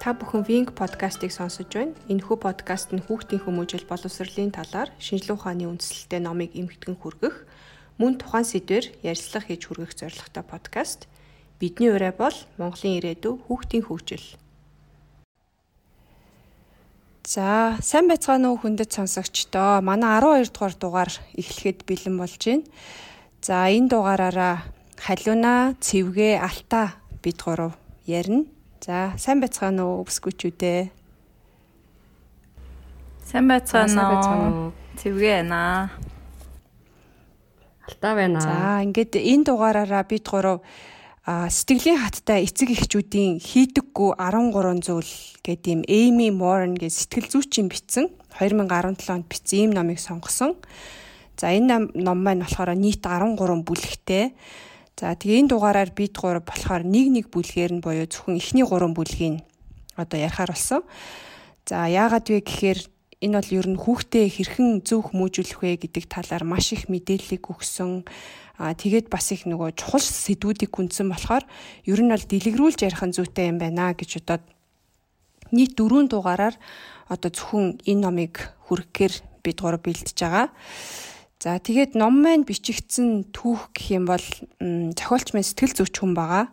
Та бүхэн Wing подкастыг сонсож байна. Энэхүү подкаст нь хүүхдийн хүмүүжил боловсролын талаар шинжилгээ ухааны үндслэлтэй номыг эмгэгдэн хүргэх, мөн тухайн сэдвээр ярилцлага хийж хүргэх зорилготой подкаст. Бидний ураа бол Монголын ирээдүй хүүхдийн хөгжил. За, сайн байцгаана уу хүндэт сонсогчдоо. Манай 12 дугаар дугаар эхлэхэд бэлэн болж байна. За, энэ дугаараараа халиуна, цэвгэ, алтаа бид гурав ярина. За, сайн байцгаана уу өсгүүчүүдээ. Сайн байцгаана уу? Цэвгээ байна. Алтаа байна. За, ингээд энэ дугаараараа бид гурав сэтгэлийн хаттай эцэг эхчүүдийн хийдэггүй 13 зүйл гэдэг ийм Эми Морн гэж сэтгэл зүйчийн бичсэн 2017 онд бичсэн ийм номыг сонгосон. За энэ ном маань болохоор нийт 13 бүлэгтэй. За тэгээ энэ дугаараар бид гурав болохоор нэг нэг бүлгээр нь боيو зөвхөн эхний гурван бүлгийг одоо ярихаар болсон. За яагаад вэ гэхээр энэ бол ер нь хүүхдээ хэрхэн зөв хүмүүжүүлэх вэ гэдэг талаар маш их мэдээллийг өгсөн. Аа тэгээд бас их нөгөө чухал сэдвүүдийг гүнзсэн болохоор ер нь бол дэлгэрүүлж ярих нь зүйтэй юм байна гэж бодоод нийт дөрвөн дугаараар одоо зөвхөн энэ номыг хүргэхээр бид гурав бэлдэж байгаа. За тэгээд ном маань бичигдсэн түүх гэх юм бол зохиолч маань сэтгэл зүйч хүн байгаа.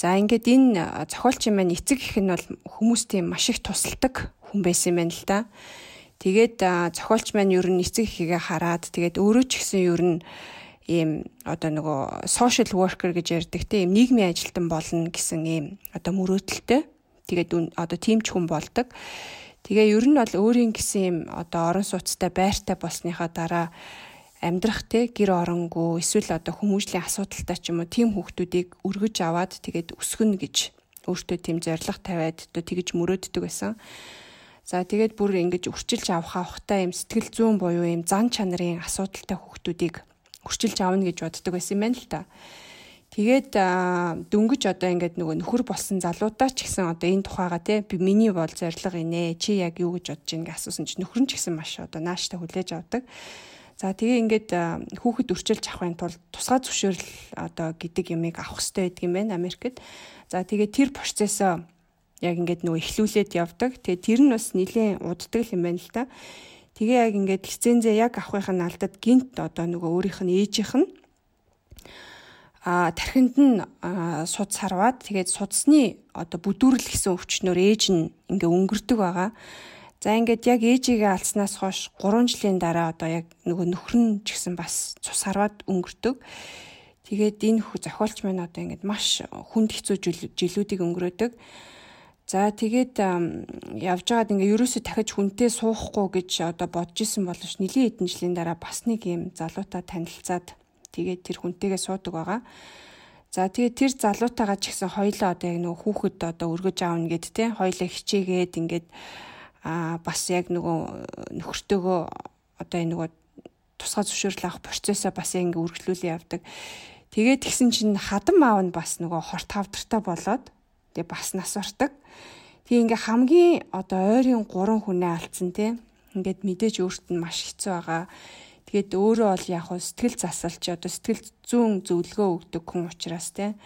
За ингээд энэ зохиолчийн маань эцэг их нь бол хүмүүстийн маш их тусалдаг хүн байсан юм байна л да. Тэгээд зохиолч маань ер нь эцэг ихийгээ хараад тэгээд өөрөө ч гэсэн ер нь ийм одоо нөгөө social worker гэж ярьдаг те ийм нийгмийн ажилтан болно гэсэн ийм одоо мөрөөдөлтөй. Тэгээд одоо тийм ч хүн болдог. Тэгээ ер нь бол өөрийн гэсэн юм одоо орон сууцтай байртай болсныхаа дараа амьдрах те гэр оронгүй эсвэл одоо хүмүүжлийн асуудалтай ч юм уу тийм хүүхдүүдийг өргөж аваад тэгээд өсгөнө гэж өөртөө тийм зориг тавиад одоо тэгж мөрөөддөг байсан. За тэгээд бүр ингэж үрчилж авах авахтай юм сэтгэл зүйн буюу юм зан чанарын асуудалтай хүүхдүүдийг үрчилж авна гэж боддог байсан юм байна л та. Тэгээд дөнгөж одоо ингээд нөгөө нөхөр болсон залуудаа ч гэсэн одоо энэ тухайга те би миний бол зориг инэ чи яг юу гэж бодож байгааг асуусан чи нөхөр нь ч гэсэн маш одоо нааштай хүлээж авдаг. За тэгээ ингээд хүүхэд өрчилж авахын тулд тусгай зөвшөөрөл одоо гэдэг ямыг авах хэрэгтэй байдаг юм байна Америкт. За тэгээ тэр процессоо яг ингээд нөгөө эхлүүлээд явдаг. Тэгээ тэр нь бас нэлээд уддаг юм байна л та. Тэгээ яг ингээд лицензээ яг авахын алдад гинт одоо нөгөө өөрийнх нь ээжийнх нь а тархинд нь суд сарваад тэгээд судасны одоо бүдүүрэл гэсэн өвчнөр ээж нь ингээ өнгөрдөг байгаа. За ингээд яг ээжигээ алдснаас хойш 3 жилийн дараа одоо яг нөгөө нөхөр нь ч гэсэн бас цус харваад өнгөрдөг. Тэгээд энэ хүү зохиолч маань одоо ингээд маш хүнд хэцүү жилүүдийг өнгөрөөдөг. За тэгээд явж байгаад ингээ ерөөсөө дахиж хүнтэй суухгүй гэж одоо бодож исэн боловч нэлийн хэдэн жилийн дараа бас нэг юм залуутай танилцаад Тэгээд тэр хүнтэйгээ суудаг байгаа. За тэгээд тэр залуутайгаа ч гэсэн хоёлоо одоо яг нөгөө хүүхэд одоо өргөж аавна гэд те хоёлоо хичээгээд ингээд а бас яг нөгөө нөхөртөөгөө одоо энэ нөгөө тусгай зөвшөөрөл авах процессоо бас ингээ үргэлжлүүлээ явдаг. Тэгээд тэгсэн чинь хадам аав нь бас нөгөө хорт хавдартай болоод тэгээ бас нас ортог. Тэгээ ингээ хамгийн одоо ойрын 3 хүнээ алдсан те. Ингээд мэдээж өөрт нь маш хэцүү байгаа. Тэгээд өөрөө бол яг хөө сэтгэл засалч одоо сэтгэл зүүн зөвлөгөө өгдөг хүн учраас те.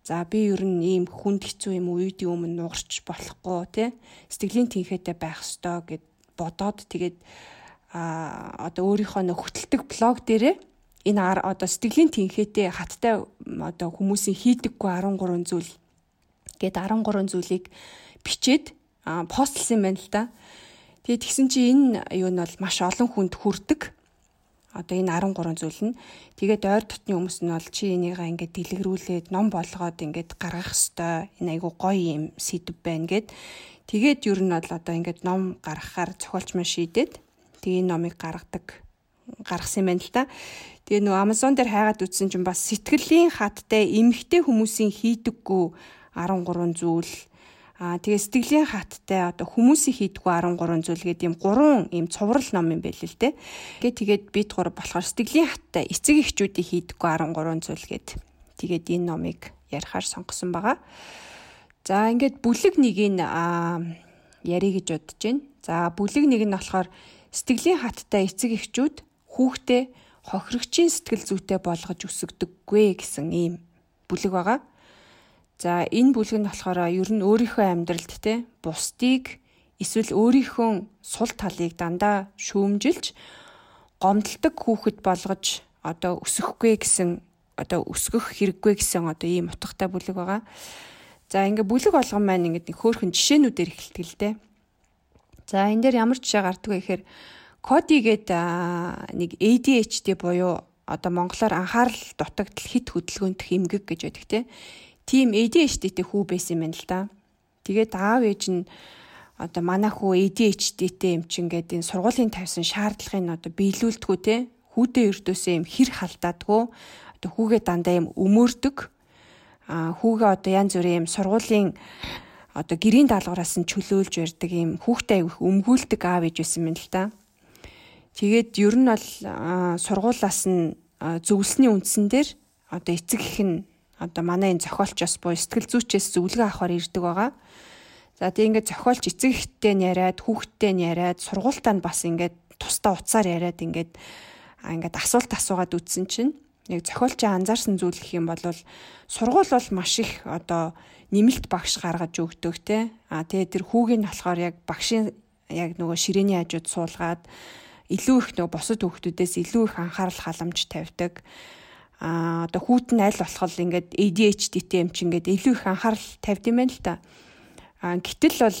За би ер нь ийм хүнд хэцүү юм үеийн өмнө нугарч болохгүй те. Сэтгэлийн тэнхээтэй байх ёстой гэд бодоод тэгээд а одоо өөрийнхөө нөхөлтөг блог дээрээ энэ одоо сэтгэлийн тэнхээтэй хаттай одоо хүмүүсийн хийдэггүй 13 зүйл гээд 13 зүйлийг бичээд постлсан байна л да. Тэгээд тэгсэн чи энэ юу нь бол маш олон хүнд хүрдэг одоо энэ 13 зүйл нь тэгээд ойр дотны хүмүүс нь бол чи энийгээ ингээд дэлгэрүүлээд ном болгоод ингээд гаргах хэвээр энэ айгу гоё юм сэдв байна гэд тэгээд ер нь бол одоо ингээд ном гаргахаар зохиолч маань шийдээд тэгээ энэ номыг гаргадаг гаргасан юм байна л та. Тэгээ нөгөө Amazon дээр хайгаад үзсэн чинь бас сэтгэлийн хаттай эмгтэй хүмүүсийн хийдэггүй 13 зүйл Аа тэгээ сэтгэлийн хаттай одоо хүмүүсийн хийдгүү 13 зүйл гэдэг юм гурван ийм цуврал ном юм байл л те. Гэ тэгээд бид гур болохоор сэтгэлийн хаттай эцэг эхчүүдийн хийдгүү 13 зүйл гэд тэгээд энэ номыг ярихаар сонгосон байгаа. За ингээд бүлэг нэгийг аа ярих гэж бодож байна. За бүлэг нэг нь болохоор сэтгэлийн хаттай эцэг эхчүүд хүүхдээ хохирогчийн сэтгэл зүйтэй болгож өсгдөггүй гэсэн ийм бүлэг байгаа. За энэ бүлэг нь болохоор ер нь өөрийнхөө амьдралд те бусдыг эсвэл өөрийнхөө сул талыг дандаа шүүмжилж гомдолдог хүүхэд болгож одоо өсөхгүй гэсэн одоо өсгөх хэрэггүй гэсэн одоо ийм утгатай бүлэг байгаа. За ингээ бүлэг болгон маань ингээд нэг хөөхөн жишээнүүдээр эхэлдэг л дээ. За энэ дээр ямар жишээ гардаг вэ гэхээр Коди гээд нэг ADHD буюу одоо монголоор анхаарал дутагдал хит хөдөлгөөнтөх эмгэг гэж байдаг те. Тим ADHD-тэй хүү байсан юм байна л да. Тэгээд аав ээж нь одоо манай хүү ADHD-тэй юм чин гэдэг энэ сургуулийн тавьсан шаардлагыг одоо биелүүлдэггүй те. Хүүдээ өрдөөсөө юм хэр халдаадгүй одоо хүүгээ дандаа юм өмөрдөг. А хүүгээ одоо янз бүрийн юм сургуулийн одоо гэрийн даалгавраас нь чөлөөлж ярддаг юм хүүхдээ аяг өмгүүлдэг аав ээж байсан юм л да. Тэгээд ер нь бол сургуулаас нь зөвлөсний үндсэн дээр одоо эцэг их нь одоо манай энэ зохиолчоос буюу сэтгэл зүйчээс зөвлөгөө авахар ирдэг байгаа. За тийм ингээд зохиолч эцэг ихтэй нь яриад, хүүхдтэй нь яриад, сургуультаа нь бас ингээд тусдаа уцаар яриад ингээд ингээд асуулт асуугаад үтсэн чинь яг зохиолчийн анзаарсан зүйл гэх юм бол сургууль бол маш их одоо нэмэлт багш гаргаж өгдөг те. А тэгээ тэр хүүгийн болохоор яг багшийн яг нөгөө ширээний хажууд суулгаад илүү их нөгөө бусад хүүхдүүдээс илүү их анхаарал халамж тавьдаг. А одоо хүүт нь аль болох ингээд ADHD-тэй юм чи ингээд илүү их анхаарал тавьд юм байна л та. А гэтэл бол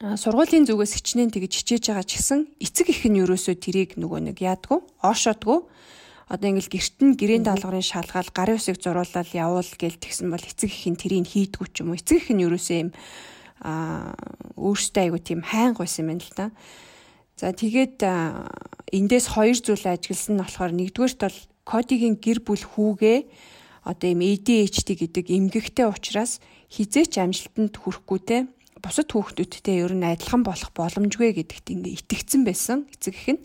сургуулийн зүгээс хичнээн тэгж хичээж байгаа ч гэсэн эцэг их нь ерөөсөө тэрийг нөгөө нэг яадгүй, оошоодгүй. Одоо ингээл гэрт нь гэрээний даалгаврын шалгаал гарын усыг зуруулаад явуул гээл тэгсэн бол эцэг их нь тэрийг хийдгүү ч юм уу. Эцэг их нь ерөөсөө юм а өөртөө айгу тийм хайнг байсан юм байна л та. За тэгээд эндээс хоёр зүйл ажигласан нь болохоор нэгдүгээрт бол кодигийн гэр бүл хүүгээ одоо юм ADHD гэдэг эмгэгтэй учраас хизээч амжилтанд хүрэхгүй те бусад хүүхдүүдтэй ер нь адилхан болох боломжгүй гэдэгт ингээ итгэцэн байсан эцэг их нь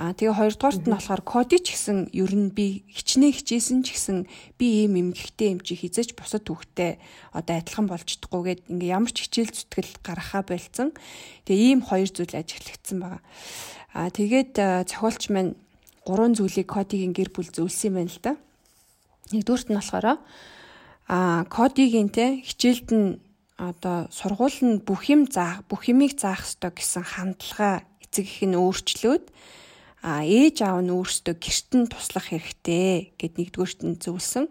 Аа тэгээ хоёрдугаарт нь болохоор коди ч гэсэн ер нь би хичнээн хичээсэн ч гэсэн би ийм эмгэгтэй юм чи хизээч бусад хүүхдэд одоо адилхан болж чадахгүйгээд ингээ ямар ч хичээл зүтгэл гаргахаа болцсон. Тэгээ ийм хоёр зүйл ажиглагдсан байгаа. Аа тэгээд зохиолч маань гурван зүйлийг кодигийн гэр бүл зөвлөсөн байна л да. Нэгдүгürt нь болохоор аа кодигийн те хичээлд нь одоо сургууль нь бүх юм заах, бүх юмыг заах ёстой гэсэн хандлага эцэг их нь өөрчлөөд а ээж аав нь өөрсдөө гэрт нь туслах хэрэгтэй гэд нэгдүгээрт нь зөвлөсөн.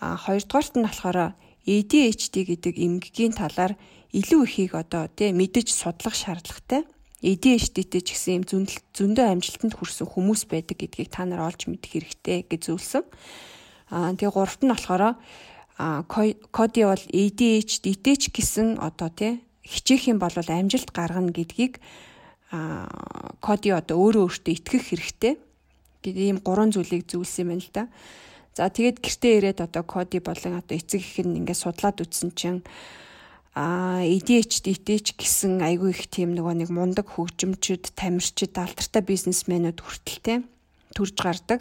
А хоёрдугаарт нь болохоор ADHD гэдэг эмгэгийн талаар илүү ихийг одоо тий мэдэж судлах шаардлагатай. ADHD-тэй ч гэсэн юм зөндөө амжилтанд хүрсэн хүмүүс байдаг гэдгийг та нар олж мэдэх хэрэгтэй гэж зөвлөсөн. Аа тэгээ гуравт нь болохоор коди бол ADHD-тэй ч гэсэн одоо тий хичээх юм бол амжилт гаргана гэдгийг коди одоо өөрөө өөртөө итгэх хэрэгтэй гэдэг ийм гурван зүйлийг зөвлөсөн юм байна л да. За тэгээд гэртээ ирээд одоо коди болон одоо эцэг их нь ингээд судлаад үтсэн чинь а ADHD-тэй ч гэсэн айгүй их тийм нөгөө нэг мундаг хөгжимчд, тамирчид, алдартай бизнесмэнүүд хүртэл те төрж гардаг.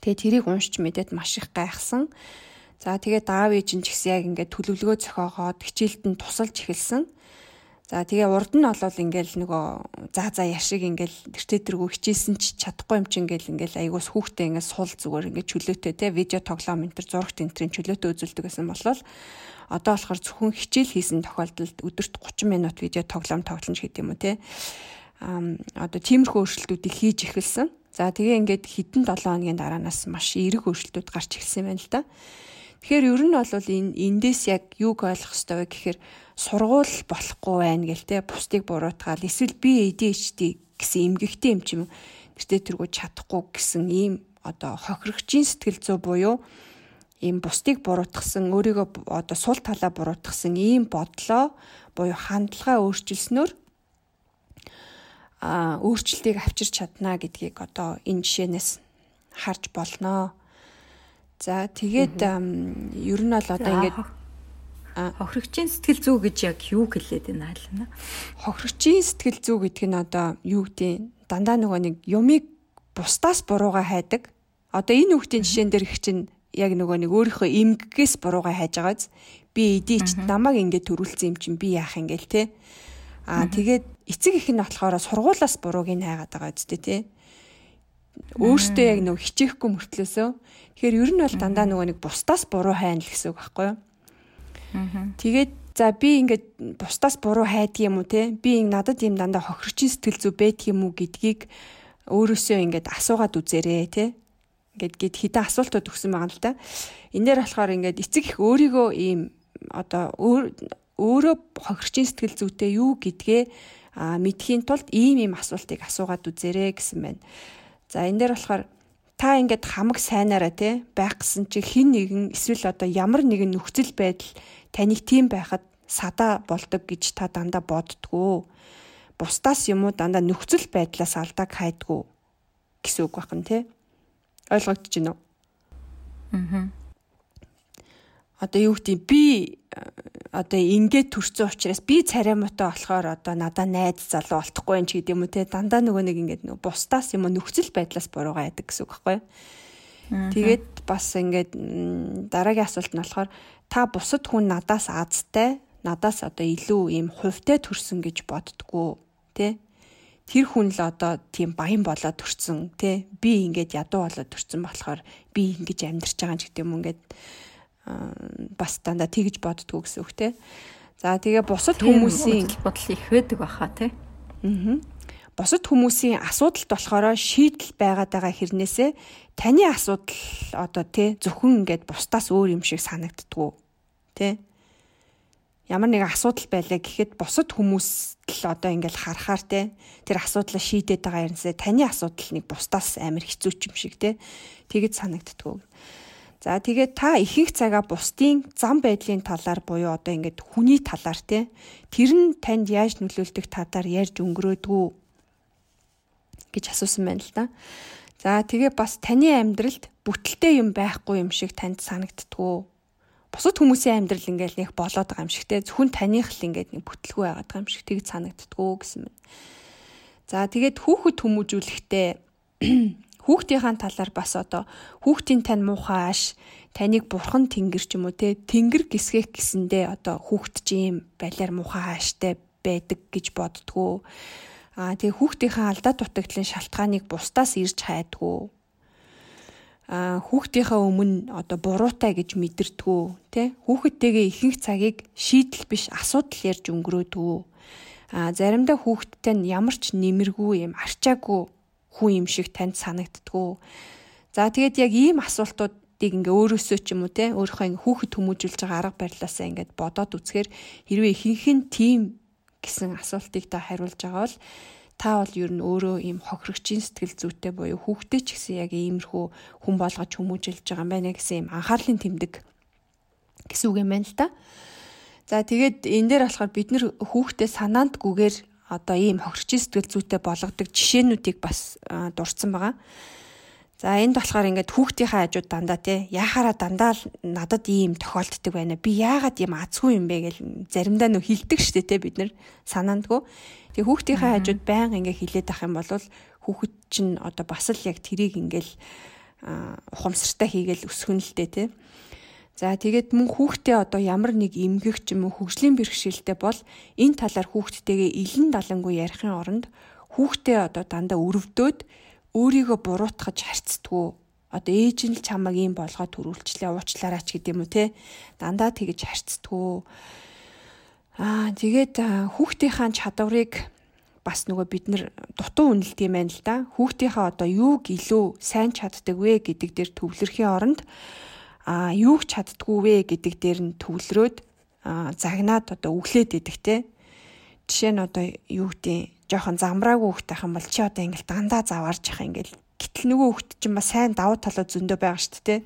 Тэгээ тэрийг уншиж мэдээд маш их гайхсан. За тэгээд аав ээж нь ч гэсэн яг ингээд төлөвлөгөө зохиогоод хичээлд нь тусалж эхэлсэн. За тэгээ урд нь олвол ингээл нөгөө заа заа яшиг ингээл тэртэтэргүү хичээсэн ч чадахгүй юм чи ингээл ингээл айгуус хүүхдээ ингээд сул зүгээр ингээд чөлөөтэй те видео тоглоом энэ төр зурагт энтрийн чөлөөтэй үзүүлдэг гэсэн болол одоо болохоор зөвхөн хичээл хийсэн тохиолдолд өдөрт 30 минут видео тоглоом тоглоно гэдэг юм уу те а одоо тиймэрхүү өөрчлөлтүүдийг хийж эхэлсэн. За тэгээ ингээд хэдэн 7 хоногийн дараанаас маш эерэг өөрчлөлтүүд гарч эхэлсэн байна л да. Тэгэхээр ер нь бол энэ эндээс яг юг ойлгох ёстой вэ гэхээр сургууль болохгүй байна гэл те бусдыг буруутгаал эсвэл би ADHD гэсэн эмгэгтэй юм чим тэртээ тэргүү чадахгүй гэсэн ийм одоо хохирогчийн сэтгэл зүй буюу ийм бусдыг буруутгасан өөрийгөө одоо сул талаа буруутгасан ийм бодлоо буюу хандлага өөрчилснөөр а өөрчлөлтийг авчирч чадна гэдгийг одоо энэ жишээнээс харж болноо. За тэгээд ер нь бол одоо ингээд хохирогчийн сэтгэл зүй гэж яг юу хэлээд байна хаална. Хохирогчийн сэтгэл зүй гэдэг нь одоо юу гэдэг дандаа нөгөө нэг юмыг бусдаас бурууга хайдаг. Одоо энэ хүүхдийн жишээн дээр их чинь яг нөгөө нэг өөрийнхөө эмгэгээс бурууга хайж байгааз би эдийч намайг ингээд төрүүлсэн юм чинь би яах юм гээл те. Аа тэгээд эцэг их нь болохоор сургуулаас бурууг нь хайгаад байгаа үстэй те. Өөртөө яг нөгөө хичээхгүй мөртлөөсөө Тэгэхээр ер нь бол дандаа нөгөө нэг бусдаас буруу хайна л гэсэн үг байхгүй юу? Тэгээд за би ингээд бусдаас буруу хайдаг юм уу те? Би надад юм дандаа хохирчин сэтгэл зүй байдаг юм уу гэдгийг өөрөөсөө ингээд асуугаад үзээрэй те? Ингээд гээд хитэ асуултууд өгсөн байгаа л да. Энэ дээр болохоор ингээд эцэг их өөрийгөө ийм одоо өөрөө хохирчин сэтгэл зүйтэй юу гэдгээ мэдхийн тулд ийм ийм асуултыг асуугаад үзээрэй гэсэн байна. За энэ дээр болохоор та ингээд хамаг сайнаараа те байх гэсэн чи хин нэгэн эсвэл одоо ямар нэгэн нөхцөл байдал таныг тийм байхад садаа болдог гэж та дандаа боддгоо. Бусдаас юм уу дандаа нөхцөл байдлаас алдааг хайдгүү гэсэн үг байна те. Ойлгогдож байна уу? Аа одоо юу гэдэг би одоо ингээд төрсөн учраас би цариамаатай болохоор одоо надаа найз залуу болтохгүй юм ч гэдэг юм уу те. Дандаа нөгөө нэг ингээд нөгөө бусдаас юм нөхцөл байдлаас буруугаа яадаг гэсэн үг байхгүй Тэгээд бас ингээд дараагийн асуулт нь болохоор та бусад хүн надаас азтай надаас одоо илүү ийм хувьтай төрсөн гэж боддгоо те тэр хүн л одоо тийм баян болоод төрсөн те би ингээд ядуу болоод төрсөн болохоор би ингэж амьдарч байгаа юм ч гэдэг юм ингээд бас дандаа тэгж боддгоо гэсэн үг те. За тэгээ бусад хүмүүсийн бодол их байдаг баха те. Аа. Бусад хүмүүсийн асуудалд болохоор шийдэл байгаад байгаа хэрнээсээ таны асуудал одоо те зөвхөн ингээд бусдаас өөр юм шиг санагддгүү те. Ямар нэгэн асуудал байлаа гэхэд бусад хүмүүс л одоо ингээд харахаар те тэр асуудлаа шийдээд байгаа юмсаа таны асуудал нэг бусдаас амар хэцүү юм шиг те тэгэж санагддгүү. За тэгээд та ихэнх цагаа бусдын зам байдлын талаар буюу одоо ингээд хүний талаар те тэр нь танд яаж нөлөөлдөг талаар ярьж өнгөрөөдгүү гэж асуусан байна л да. За тэгээ бас таны амьдралд бүтэлтэй юм байхгүй юм шиг танд санагддгүү. Бусад хүмүүсийн амьдрал ингээд нэг болоод байгаа юм шиг те. Зөвхөн таних л ингээд нэг бүтлгүй байгаад байгаа юм шиг тэгж санагддгүү гэсэн мэт. За тэгээд хүүхэд хүмүүжүүлэхдээ хүүхдийн талаар бас одоо хүүхдийн тань муухай ааш таныг бурхан тэнгэр ч юм уу те. Тэнгэр гисгэх гэсэндээ одоо хүүхд ч юм балиар муухай ааштай байдаг гэж боддгоо аа тэгээ хүүхдийнхээ алдаа дутагдлын шалтгааныг бусдаас ирж хайдгоо а хүүхдийнхээ өмнө одоо буруутай гэж мэдэрдгүү тэ? Хүүхэдтэйгээ ихэнх цагийг шийдэл биш асуудал ярьж өнгөрөөдгүү. А заримдаа хүүхэдтэй нь ямар ч нэмэргүй юм арчаагүй хүн юм шиг танд санагддгүү. За тэгээд яг ийм асуултуудыг ингээ өөрөөсөө ч юм уу те өөрийнхөө хүүхэд хүмүүжүүлж байгаа арга барилаасаа ингээд бодоод үзэхээр хэрвээ ихэнх нь тийм гэсэн асуултыг та хариулж байгаа бол та бол ер нь өөрөө ийм хохирогчийн сэтгэл зүйтэй буюу хүүхдээ ч гэсэн яг иймэрхүү хүн болгож хүмүүжүүлж байгаа юм байна гэсэн ийм анхаарлын тэмдэг гэсэн үг юм байна л да. За тэгээд энэ дээр болохоор бид нэр хүүхдээ санаандгүйгээр одоо ийм хохирчин сэтгэл зүйтэй болгодог жишээнүүдийг бас дурдсан байгаа. За энд болохоор ингээд хүүхдийнхээ хажууд дандаа те яхаараа дандаа л надад ийм тохиолддог байна. Би яагаад ийм азгүй юм бэ гэл заримдаа нөө хилдэг штэ те бид нар санаандгүй. Тэгээ хүүхдийнхээ хажууд байн ингээ хилээд ах юм бол хүүхэд чинь одоо бас л яг тэрийг ингээл ухамсартай хийгээл өсгөн л дээ те. За тэгээд мөн хүүхдээ одоо ямар нэг эмгэх ч юм уу хөгжлийн бэрхшээлтэй бол энэ талаар хүүхдтэйгээ илэн далангүй ярихын оронд хүүхдээ одоо дандаа өрөвдөөд өөрийгөө буруутгаж харцдаггүй одоо ээж нь л чамайг ийм болгоод төрүүлчлээ уучлаарай ч гэдэм үү те? Дандаа тэгэж харцдаггүй аа тэгээд хүүхдийнхаа чадварыг бас нөгөө бид нар дутуу үнэлт юм байна л да. Хүүхдийнхаа одоо юуг илүү сайн чаддаг вэ гэдэг дээр төвлөрхийн оронд а юуг чаддгүй вэ гэдэг дээр нь төвлөрөөд загнаад одоо өглөөд идэх те. Жишээ нь одоо юу гэдэг жоохон замраагүй хөхтэй хам бол чи одоо ингээл дандаа заварж явах ингээл гэтэл нөгөө хөхт чинь бас сайн давуу талууд зөндөө байгаа шүү дээ.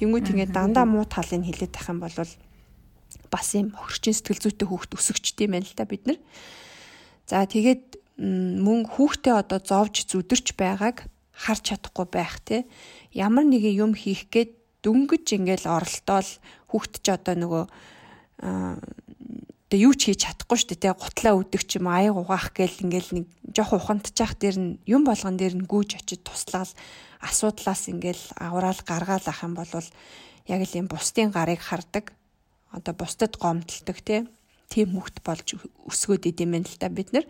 Тэнгүүд ингээд дандаа муу талыг хилээд тах юм бол бас юм хөрчин сэтгэл зүйтэй хүүхд өсөгчтэй юм байна л да бид нар. За тэгээд мөн хүүхдээ одоо зовж зүдэрч байгааг харж чадахгүй байх те. Ямар нэгэн юм хийх гээд дөнгөж ингээл оролдоол хүүхд ч одоо нөгөө одоо юу ч хийж чадахгүй шүү дээ те гутлаа өдөг ч юм аяг угаах гээл ингээл нэг жоох ухамдчих дээр нь юм болгон дээр нь гүйж очиж туслаал асуудлаас ингээл авраал гаргаал ах юм бол яг л юм бусдын гарыг хардаг. Одоо бусдад гомдолдог те тийм хөвгт болж өсгөөд идэм байх л та бид нар.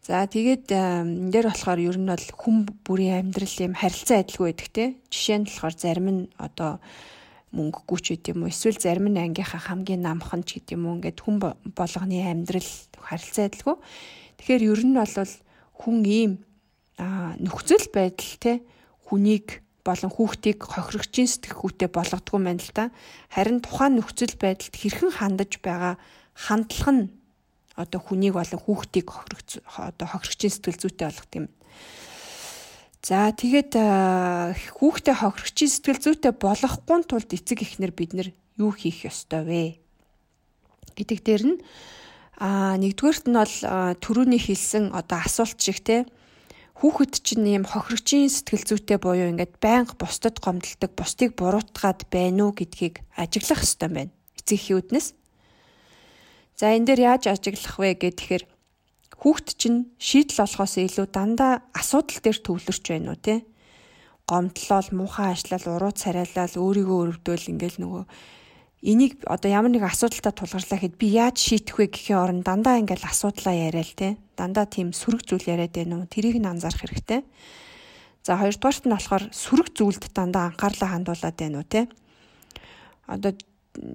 За тэгээд энэ дээр болохоор ер нь бол хүн бүрийн амьдрал юм харилцан адилгүй байдаг те. Жишээ нь болохоор зарим нь одоо мөнгөгүй ч гэдэм үү эсвэл зарим нь ангийнхаа хамгийн намхан ч гэдэм үү ингээд хүн болгоны амьдрал харилцаа адилгүй. Тэгэхээр ер нь бол хүн ийм нөхцөл байдал те хүнийг болон хүүхдийг хохирогчийн сэтгэхүйтэй болгодгүй мэн л та. Харин тухайн нөхцөл байдалд хэрхэн хандаж байгаа хандлага нь одоо хүнийг болон хүүхдийг хохирогч одоо хохирогчийн сэтгэл зүйтэй болгох юм. За тэгээд хүүхдээ хохирогчийн сэтгэл зүйтэй болгохгүй тулд эцэг эхнэр бид нар юу хийх ёстой вэ? гэдэг дээр нь а нэгдүгээрт нь бол төрөүний хэлсэн одоо асуулт шиг те хүүхэд чинь ийм хохирогчийн сэтгэл зүйтэй буюу ингээд байнга бусдад гомдолдог, бусдыг буруутгаад байна уу гэдгийг ажиглах хэрэгтэй байна. Эцэг эхийн үднэс. За энэ дээр яаж ажиглах вэ гэхээр хүүхэд чинь шийдэл олохоос илүү дандаа асуудал дээр төвлөрч байна уу те? Гомдлол муухай ажиллал уруу царайлал өөрийгөө өрөвдөөл ингээл нөгөө энийг одоо ямар нэг асуудалтай тулгарлаа хэд би яаж шийдэх вэ гэхийн оронд дандаа ингээл асуудлаа яриа л те? Дандаа тийм сөрөг зүйл яриад байна уу? Тэрийг нь анзаарах хэрэгтэй. За хоёрдугаарт нь болохоор сөрөг зүйлд дандаа анхаарлаа хандуулад байна уу те? Одоо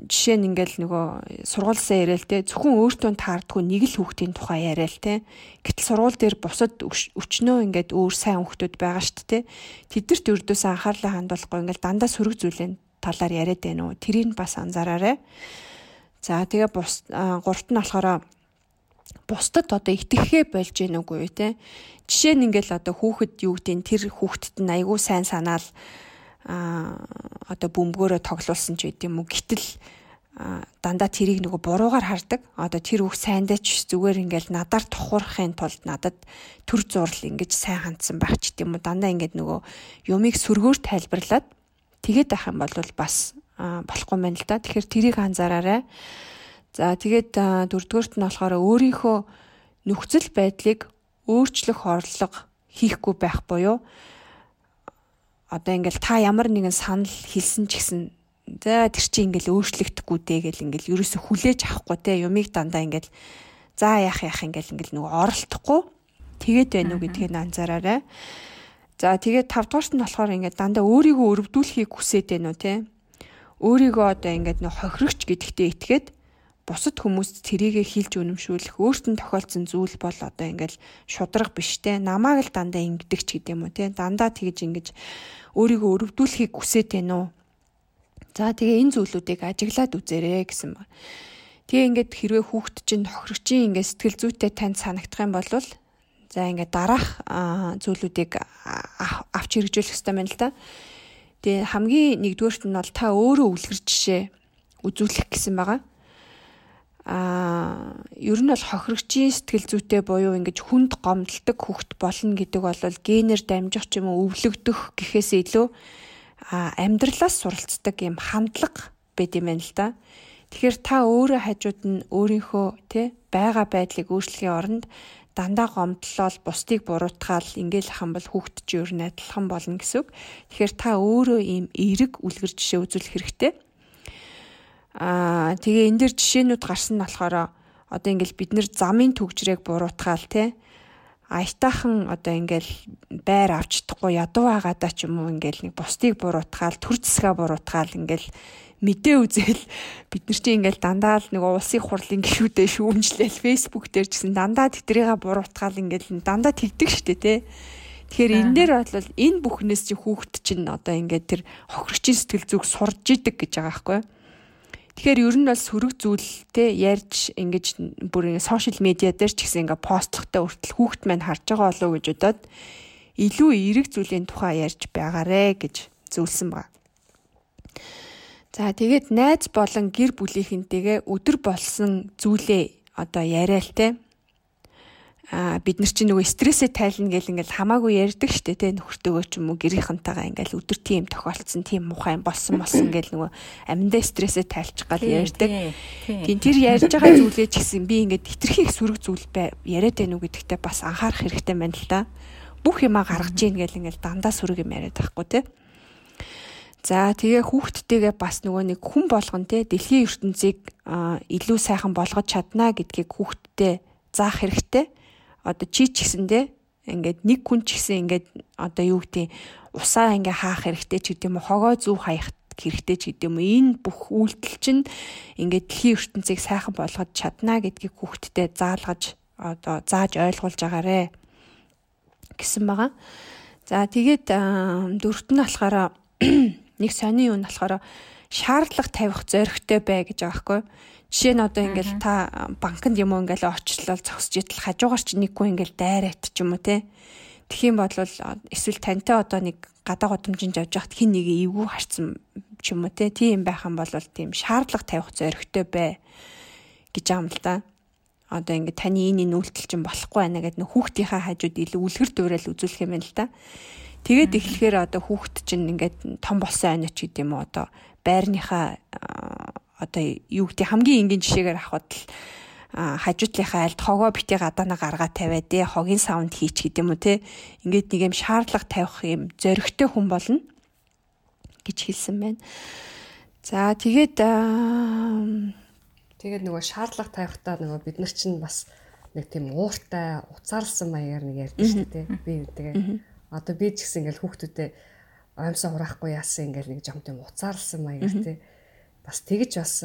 жишээ нь ингээл нөгөө сургуулсаа яриа л те зөвхөн өөртөө таардгүй нэг л хүүхдийн тухай яриа л те. Гэтэл сургууль дээр бусад өчнөө ингээд өөр сайн хүүхдүүд байгаа шүү дээ тэдэрт өрдөөс анхаарлаа хандуулахгүй ингээл дандаа сөрөг зүйлэн талаар яриад байна уу? Тэрийг бас анзаараарай. За тэгээ бус гуравт нь болохоор бусдад одоо итгэхээ болж гин үгүй те. Жишээ нь ингээл одоо хүүхэд юу гэдэг тэр хүүхдэд нь айгүй сайн санаал а одоо бөмбөгөөрөө тоглуулсан ч юм уу гэтэл дандаа тэрийг нөгөө буруугаар хардаг. Одоо тэр үг сайндаа ч зүгээр ингээл надаар тухуурахын тулд надад төр зурл ингэж сайн хандсан байх ч гэдэм үү дандаа ингээд нөгөө юмыг сөргөөр тайлбарлаад тэгээд ах юм бол бас болохгүй мэн л да. Тэгэхээр тэрийг анзаараарай. За тэгээд дөрөвдүгüрт нь болохоор өөрийнхөө нөхцөл байдлыг өөрчлөх орлого хийхгүй байх буюу одоо ингээл та ямар нэгэн санал хэлсэн ч гэсэн за тэр чинь ингээл өөрчлөгдөхгүй дээ гэл ингээл ерөөсө хүлээж авахгүй те юмыг дандаа ингээл за яах яах ингээл ингээл нөгөө оролдохгүй тэгээд байна уу гэдгийг анзаараарай. За тэгээд тавдугаарт нь болохоор ингээд дандаа өөрийгөө өрөвдүүлэхийг хүсээд байна уу те. Өөрийгөө одоо ингээд нөх хохирогч гэдэгтээ итгээд бусад хүмүүст тэрийгэ хилж үнэмшүүлэх өөрт нь тохиолдсон зүйл бол одоо ингээл шудраг биш те. Намааг л дандаа ингэдэг ч гэдэм үү те. Дандаа тэгж ингэж өөрийгөө өрөвдүүлэхийг хүсэж байна уу за тэгээ энэ зүйлүүдийг ажиглаад үзээрэй гэсэн ба. Тэгээ ингээд хэрвээ хүүхэд чинь тохирогчийн ингээд сэтгэл зүйтэй танд санагдах юм бол за ингээд дараах зүйлүүдийг авч хэрэгжүүлэх хэрэгтэй байна л да тэгээ хамгийн нэгдүгээрт нь бол та өөрөө үлгэр жишээ үзүүлэх гэсэн байгаа а ер нь бол хохирогчийн сэтгэл зүйтэй буюу ингэж хүнд гомдолдог хүүхэд болно гэдэг бол генээр дамжих ч юм уу өвлөгдөх гэхээс илүү амьдралаас суралцдаг юм хандлага байд юм байна л да. Тэгэхээр та өөрөө хажууд нь өөрийнхөө тэ байгаа байдлыг өөрчлөхийн оронд дандаа гомдлол бусдыг буруутгаал ингээл хам бол хүүхэд чи ер нь адилхан болно гэсэн үг. Тэгэхээр та өөрөө ийм эерэг үлгэр жишээ үзүүлэх хэрэгтэй. Аа тэгээ энэ дэр жишээнүүд гарсан нь болохоор одоо ингээл бид нэр замын төгжрийг буруутгаал те аятаахан одоо ингээл байр авч чадахгүй ядуу байгаадаа ч юм уу ингээл нэг бусдыг буруутгаал төр зэсгээ буруутгаал ингээл мэдээ үзэл. Бид нар чинь ингээл дандаа л нэг улсын хурлын гишүүдээ шүүмжлээл Facebook дээр ч гэсэн дандаа тэтрийгээ буруутгаал ингээл дандаа тэгдэг штэ те Тэгэхээр энэ дээр бол энэ бүхнээс чи хүүхэд чинь одоо ингээд тэр хохирогчийн сэтгэл зүг сурж идэг гэж байгаа байхгүй? юу Тэгэхээр ер нь бол сөрөг зүйлтэй ярьж ингэж бүр сошиал медиа дээр ч гэсэн ингээ постлохтой хүртэл хүүхэд маань харж байгаа болов уу гэж бодоод илүү эерэг зүйлийн тухай ярьж байгаарэ гэж зөвлөсөн баг. За тэгээд найз болон гэр бүлийнхэнтэйгээ өдөр болсон зүйлээ одоо яриа л те а бид нар чинь нөгөө стрессээ тайлна гэл ингээл хамаагүй ярьдаг штэ тэ нөхөртөөгөө ч юм уу гэрийнхэнтэйгээ ингээл өдөр тийм тохиолдсон тийм мухай болсон болсон гэл нөгөө аминдаа стрессээ тайлчих гал ярьдаг. Тийм тэр ярьж байгаа зүйлээ ч гэсэн би ингээд хитрхи их сүрэг зүйл яриад байноу гэдэгтээ бас анхаарах хэрэгтэй байна л да. Бүх юмаа гаргаж ийн гэл ингээл дандаа сүрэг юм яриад байхгүй те. За тэгээ хүүхдтэйгээ бас нөгөө нэг хүн болгон те дэлхийн ертөнцийг илүү сайхан болгож чадна гэдгийг хүүхдтэй заах хэрэгтэй одоо чи ч гэсэндээ ингээд нэг хүн ч гэсэн ингээд одоо юу гэдэг усаа ингээ хаах хэрэгтэй ч гэдэм үү хогоо зүв хаях хэрэгтэй ч гэдэм үү энэ бүх үйлдэл чинь ингээд дэлхийн ертөнцийг сайхан болгож чадна гэдгийг хүүхдэд заалгаж одоо зааж ойлгуулж агаарэ гэсэн байгаа. За тэгээд дөрөвт нь болохоор нэг сони юу нь болохоор шаардлага тавих зоригтой бай гэж байгаа байхгүй. Жишээ нь одоо ингээл та банкнд юм уу ингээл очлол зогсож идэл хажуугаар чи нэггүй ингээл дайраад ч юм уу те. Тэгхийн бол эсвэл тантай одоо нэг гадаа годомжинд явж байхад хин нэг эвгүй харцсан ч юм уу те. Тийм байхan бол тийм шаардлага тавих зоригтой бай гэж юм л да. Одоо ингээд таны энэ нүүлтэл чинь болохгүй байна гэдэг нөх хүүхдийнхаа хажууд илүү үлгэр дуурайл үзүүлэх юм байна л да. Тэгээд эхлэхээр одоо хүүхд чинь ингээд том болсон айна ч гэдэм үү одоо байрныхаа одоо юу гэдэг хамгийн энгийн жишээгээр авахад л хажуутлынхаа альд хогоо бити гадаана гаргаа тавиад ээ хогийн саунд хийч гэдэг юм уу те? Ингээд нэг юм шаардлага тавих юм зөрөгтэй хүн болно гэж хэлсэн байна. За тэгээд тэгээд нөгөө шаардлага тавихтаа нөгөө бид нар чинь бас нэг тийм ууртай уцаарлсан маягаар нэг ярьдэн шүү дээ би үүтэйгээ одоо би ч гэсэн ингээл хүүхдүүдэд оомсоо хураахгүй яасан ингээл нэг жом тийм уцаарлсан маягаар те бас тэгж бас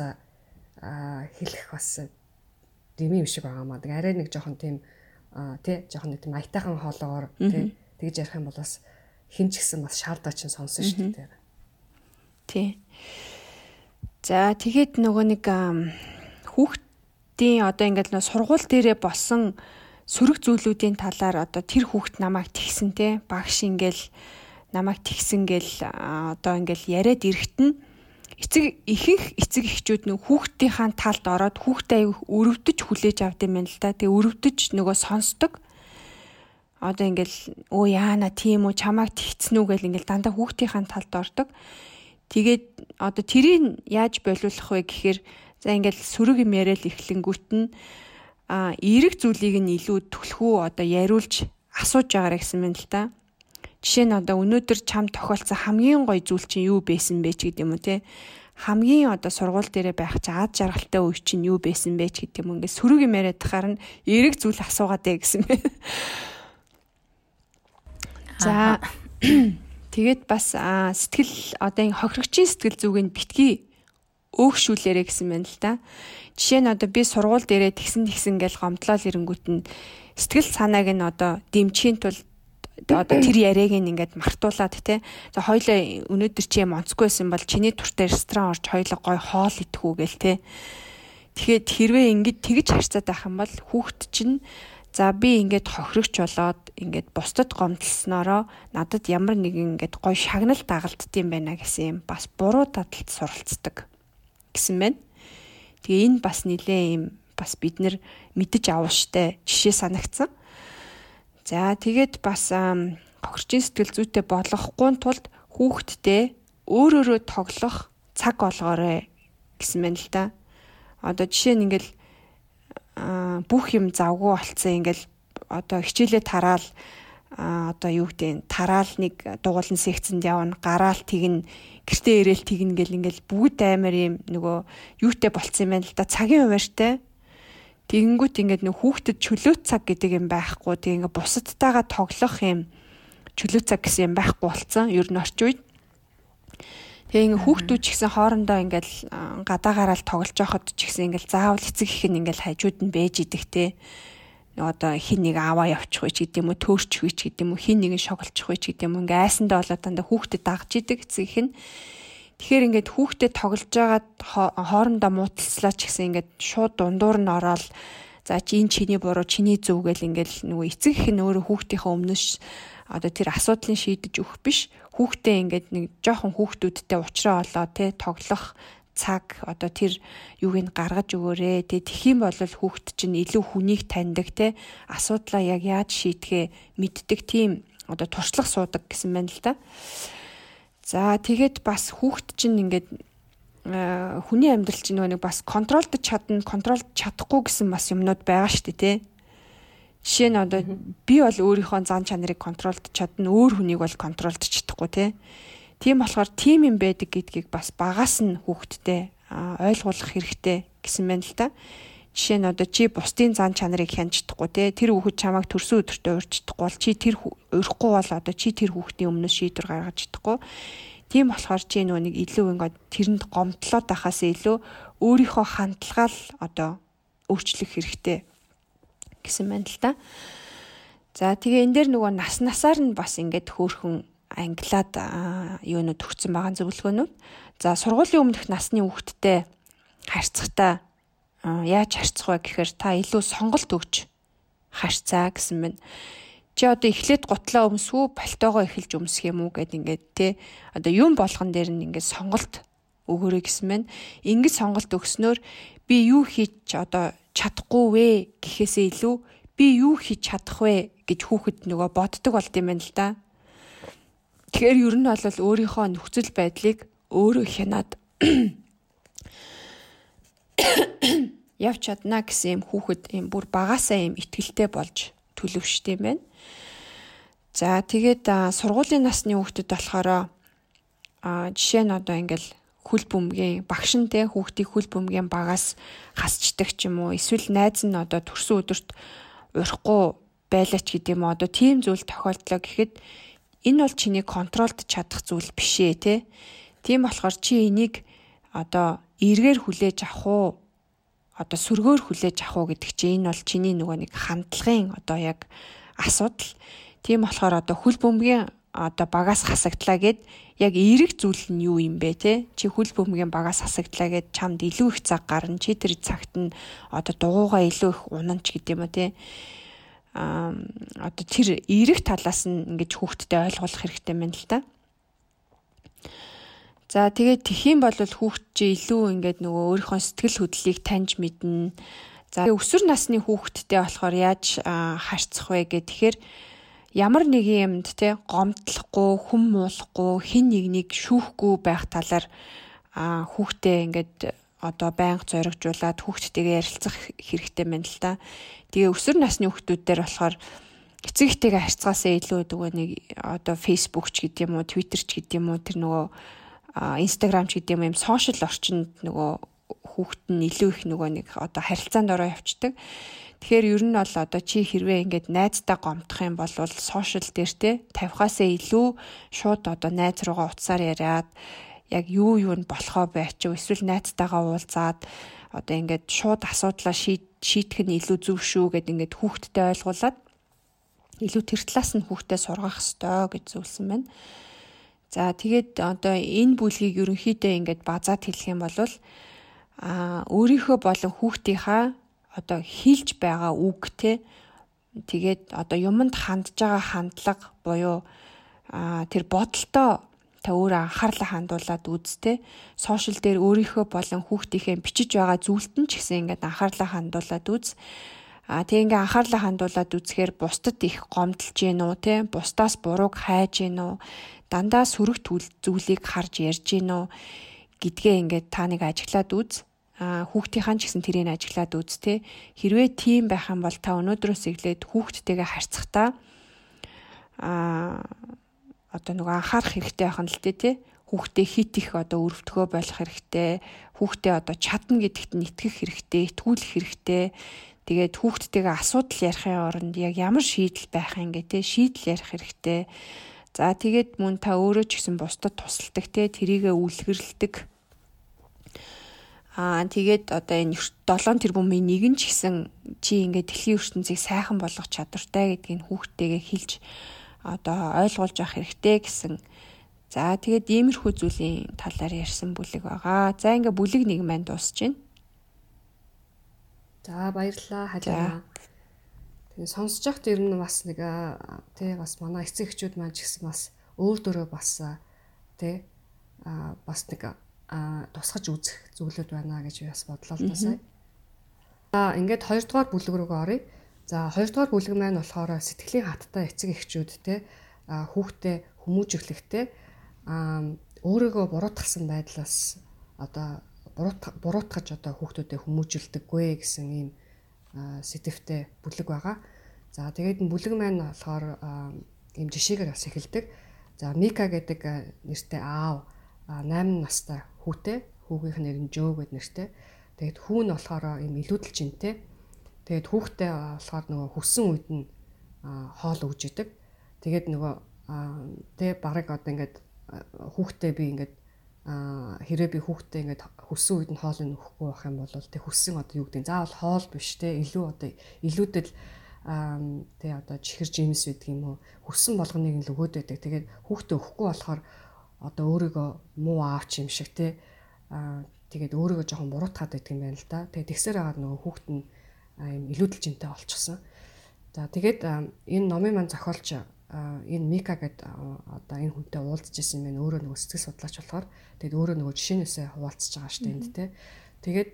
хэлэх бас дэмий биш байгаа маа. Тэгээ арай нэг жоохон тийм тий жоохон нэг тийм аятайхан хоолоогоор тий тэгж ярих юм бол бас хин ч гэсэн бас шаардаа чинь сонсон шүү дээ. Тий. За тэгэхэд нөгөө нэг хүүхдийн одоо ингээд нөө сургууль дээрээ болсон сөрөг зүйлүүдийн талаар одоо тэр хүүхд намайг тэгсэн те багш ингээл намайг тэгсэн гэл одоо ингээл яриад ирэхт нь эцэг ихэнх эцэг эхчүүд нөх хүүхдийнхаа талд ороод хүүхдээ аяг өрөвдөж хүлээж авд юм байна л да. Тэгээ өрөвдөж нөгөө сонсдог. Одоо ингээл өө яана тийм үү чамайг тэгцэн үү гэл ингээл дандаа хүүхдийнхаа талд ордог. Тэгээд одоо тэрийг яаж болиулах вэ гэхээр за ингээл сөрөг юм яриад эхлэнгүүт нь а эерэг зүйлийг нь илүү түлхүү одоо яриулж асууж байгаарэ гэсэн мэт л да. Жишээ нь одоо өнөөдөр чам тохиолдсон хамгийн гоё зүйл чинь юу байсан бэ ч гэдэг юм уу те. Хамгийн одоо сургууль дээрээ байх чи ад жаргалтай үе чинь юу байсан бэ ч гэдэг юм. Ингээд сөрөг юм яриад тахаар нь эрэг зүйл асуугаад ээ гэсэн бэ. За тэгээд бас сэтгэл одоо энэ хохирогчийн сэтгэл зүгийг битгий өөгшүүлээрэ гэсэн байна л да. Жишээ нь одоо би сургууль дээрээ тэгсэн тэгсэн гэж гомдлол ирэнгүүт нь сэтгэл санааг нь одоо дэмжихийн тулд одоо тэр яриаг ингээд мартуулад те. За хоёлаа өнөөдөр чи юм онцгүй байсан бол чиний туртай ресторан орж хоёлоо гой хоол идэхүү гээл те. Тэгэхээр хэрвээ ингэж тэгж харцаад байх юм бол хүүхд чинь за би ингээд хохирогч болоод ингээд бусдад гомдлсноороо надад ямар нэгэн ингээд гой шагнал дагалддсан байна гэсэн юм бас буруу дадалд суралцдаг гэсэн байна. Тэгээ энэ бас нилээ юм бас бид нар мэдэж авах жишээ санагцсан. За тэгээд бас хохирчин сэтгэл зүйтэй болгохгүй тулд хүүхдтэй өөрөөрөө тоглох цаг олгоорой гэсэн мэн л да. Одоо жишээ нь ингээл бүх юм завгүй болцсон ингээл одоо хичээлээ тараал одоо юу гэдэг тараал нэг дугуулн секцэнд явна гараал тэгнэ гэртээ ирээл тэгнэ гэл ингээл бүгд амар юм нөгөө юутэй болцсон юм байна л да цагийн хуваартай Тэгэнгүүт ингээд нөх хүүхдэд чөлөө цаг гэдэг юм байхгүй. Тэг ингээд бусадтайгаа тоглох юм чөлөө цаг гэсэн юм байхгүй болцсон. Ер нь орч үед. Тэгээ ингээд хүүхдүүд ч гэсэн хоорондоо ингээд гадаа гараал тоглож байхад ч гэсэн ингээд заавал эцэг их нь ингээд хажууд нь бэж идэх те одоо хин нэг аваа явчих вэ ч гэдэг юм уу төөрчих вэ ч гэдэг юм уу хин нэг нь шоглчих вэ ч гэдэг юм уу ингээ айсандаа болоод дандаа хүүхдэд дагж идэг эцэг их нь Тэгэхээр ингээд хүүхдэд тоглож байгаад хоорондоо муудалцлаа ч гэсэн ингээд шууд дундуур нь ороод за чи энэ чиний буруу чиний зөв гэл ингээд нөгөө эцэг их нь өөрөө хүүхдийнхээ өмнөш одоо тэр асуудлыг шийдэж өгөх биш хүүхдээ ингээд нэг жоохон хүүхдүүдтэй уулзраа олоо те тоглох цаг одоо тэр юуг нь гаргаж өгөөрэй те тхиим бол хүүхд чинь илүү хүнийг таньдаг те асуудлаа яг яаж шийдэхээ мэддэг тийм одоо туршлага суудаг гэсэн байна л да. За тэгээд бас хүүхд чинь ингээд хүний амьдрал чинь нэг бас контролдож чадна, контролд чадахгүй гэсэн бас юмнууд байгаа шүү дээ, тий. Жишээ нь одоо би бол өөрийнхөө зан чанарыг контролдож чадна, өөр хүнийг бол контролдож чадахгүй, тий. Тийм болохоор тим юм байдаг гэдгийг бас багаас нь хүүхдтэй ойлгуулах хэрэгтэй гэсэн байна л да. Жишээ нь одоо чи бусдын зан чанарыг хянж чадахгүй те тэр хүүхэд чамайг төрсөн өдөртөө урьж чадахгүй бол чи тэр урихгүй бол одоо чи тэр хүүхдийн өмнөөс шийдвэр гаргаж чадахгүй. Тийм болохоор чи нөгөө нэг илүү ингээд тэрэнд гомдлоод байхаас илүү өөрийнхөө хандлагаа л одоо өөрчлөх хэрэгтэй гэсэн байна л та. За тэгээ энэ дээр нөгөө нас насаар нь бас ингээд хөөхөн англиад юунууд өгсөн байгаа зөвлөгөөнүүд. За сургуулийн өмнөх насны хүүхдтэй харьцахтаа яаж харьцах вэ гэхээр та илүү сонголт өгч харьцаа гэсэн мэн. Чи одоо эхлээд гутлаа өмсвүү, пальтоогоо эхэлж өмсөх юм уу гэд ингээд те одоо юм болгон дээр нь ингээд сонголт өгөөрэй гэсэн мэн. Ингээд сонголт өгснөөр би юу хийж одоо чадахгүй вэ гэхээсээ илүү би юу хийж чадах вэ гэж хүүхэд нөгөө боддог болд юм байна л да. Тэгэхээр ер нь бол өөрийнхөө нөхцөл байдлыг өөрөө хянаад явж чадна гэсэн юм хүүхэд юм бүр багасаа юм ихтгэлтэй болж төлөвштэй байна. За тэгээд сургуулийн насны хүүхдэд болохоор а жишээ нь одоо ингээл хөл бөмбөгийн багш нь те хүүхдийг хөл бөмбөгийн багаас хасчдаг ч юм уу эсвэл найз нь одоо төрсөн өдөрт урихгүй байлаач гэдэг юм одоо тийм зүйл тохиолдлоо гэхэд энэ бол чиний контролд чадах зүйл биш ээ те тийм болохоор чи энийг одоо эргээр хүлээж авах уу одоо сүргөөр хүлээж авах уу гэдэг чинь энэ бол чиний нөгөө нэг хандлагын одоо яг асуудал. Тийм болохоор одоо хөл бөмбөгийн одоо багаас хасагдлаа гэд яг эерэг зүйл нь юу юм бэ те чи хөл бөмбөгийн багаас хасагдлаа гэд чамд илүү их цаг гарна чи тэр цагт нь одоо дугуугаа илүү их унанч гэдэг юм уу те а одоо тэр эерэг талаас нь ингэж хүүхдэд ойлгуулах хэрэгтэй байна л да. За тэгээд тхиим бол хүүхд чи илүү ингээд нөгөө өөрийнхөө сэтгэл хөдлөлийг таньж мэднэ. За өсвөр насны хүүхдтэй болохоор яаж харьцах вэ гэх тэгэхээр ямар нэгэн юмд те гомдлохгүй, хүм муулахгүй, хин нэгнийг шүүхгүй байх талаар хүүхдээ ингээд одоо байнга зоригжуулаад хүүхдтэйгээ ярилцах хэрэгтэй байна л да. Тэгээ өсвөр насны хүүхдүүд дээр болохоор эцэг ихтэйгээ харьцаасаа илүү нөгөө нэг одоо Facebook ч гэдэг юм уу, твиттер ч гэдэг юм уу тэр нөгөө инстаграм ч гэдэг юм сошиал орчинд нөгөө хүүхэд нь илүү их нөгөө нэг одоо харилцаанд ороо явцдаг. Тэгэхээр ер нь бол одоо чи хэрвээ ингээд найзтай гомдох юм бол сошиал дээр те тавихаасаа илүү шууд одоо найз руугаа утсаар яриад яг юу юу нь болохоо байчих эсвэл найзтайгаа уулзаад одоо ингээд шууд асуудлаа шийдэх нь илүү зөв шүү гэд ингээд хүүхдтэй ойлгуулад илүү тэр талаас нь хүүхдээ сургах ёстой гэж зөвлөсөн байна. За тэгээд одоо энэ бүлгийг ерөнхийдөө ингээд базаад хэлэх юм бол а өөрийнхөө болон хүүхдийнхаа одоо хилж байгаа үг те тэгээд одоо юмд хандж байгаа хандлага буюу тэр бодолтоо та өөрөө анхаарлаа хандуулад үзтэй сошиал дээр өөрийнхөө болон хүүхдийнхээ бичиж байгаа зүйлтэн ч гэсэн ингээд анхаарлаа хандуулад үз. А тэг ингээ анхаарлаа хандуулад үзэхээр бусдад их гомдолж гин үү те бусдаас бурууг хайж гин үү дандаа сөрөг зүйлийг харж ярьж гин үү? Гэдгээ ингээд та нэг ажиглаад үз. А хүүхдийнхаа ч гэсэн тэрийг ажиглаад үз те хэрвээ тийм байх юм бол та өнөөдрөөс эхлээд хүүхдтэйгээ харьцахдаа а одоо нөгөө анхаарах хэрэгтэй нь л те хүүхдээ хит их одоо өрөвдгөө болох хэрэгтэй. Хүүхдээ одоо чадна гэдэгт нь итгэх хэрэгтэй итгүүлэх хэрэгтэй. Тэгээд хүүхдтэйгээ асуудал ярихын оронд яг ямар шийдэл байх юм гэ те шийдэл ярих хэрэгтэй. За тэгээд мөн та өөрөө ч гэсэн бусдад тусалдаг те тэрийгэ үлгэрэлдэг. Аа тэгээд одоо энэ 7 тэрбумын нэг нь ч гэсэн чи ингээд дэлхийн ертөнцийг сайхан болгох чадвартай гэдгийг хүүхдтэйгээ хэлж одоо ойлгуулж авах хэрэгтэй гэсэн. За тэгээд иймэрхүү зүйлийн талаар ярьсан бүлэг байгаа. За ингээд бүлэг нэг маань дуусж байна. За баярлалаа хажаа. Тэгээ сонсож байхад ер нь бас нэг тий бас манай эцэг эхчүүд маань ч гэсэн бас өөр дөрөө бас тий а бас нэг тусгаж үзэх зүйлүүд байна гэж бас бодлоо л та сая. За ингээд хоёрдугаар бүлэг рүүгээ оръё. За хоёрдугаар бүлэг маань болохоор сэтгэлийн хаттай эцэг эхчүүд тий хүүхдээ хүмүүжиглэхтэй а өөрийгөө буруутгасан байдлаас одоо буруутгаж одоо хүүхдүүдэд хүмүүжүүлдэггүй гэсэн ийм сэдвтэй бүлэг байгаа. За тэгээд бүлэг маань болохоор ийм жишээгээр бас эхэлдэг. За Мика гэдэг нэртэй аав 8 настай хүүтэй хүүгийнх нэр нь Жөө гэд нэртэй. Тэгээд хүү нь болохоор юм илүүдэл жинтэй. Тэгээд хүүхдээ болохоор нөгөө хүссэн үед нь хоол өгж идэг. Тэгээд нөгөө тэ барыг одоо ингээд хүүхдээ би ингээд хэрэг би хүүхдээ ингээд хүссэн үед нь хоол нь өгөхгүй байх юм бол тэг хүссэн одоо юу гэдэг заавал хоол биш те илүү одоо илүүдэл тэ одоо чихэр жимс байдаг юм уу хүссэн болгоныг л өгөөд байдаг. Тэгээд хүүхдээ өгөхгүй болохоор одоо өөрийгөө муу аавч юм шиг те тэгээд өөрийгөө жоохон буруутгаад байдаг юм байна л да. Тэгээд тэгсээр хагаад нөгөө хүүхд нь юм илүүдэл жинтэй олчихсон. За тэгээд энэ номын маань зохиолч энэ Мика гэдэг одоо энэ хүнтэй уулзж исэн юм өөрөө нөгөө сэтгэл судлаач болохоор тэгээд өөрөө нөгөө жишээнээсээ хуваалцж байгаа шүү дээ энд те. Тэгээд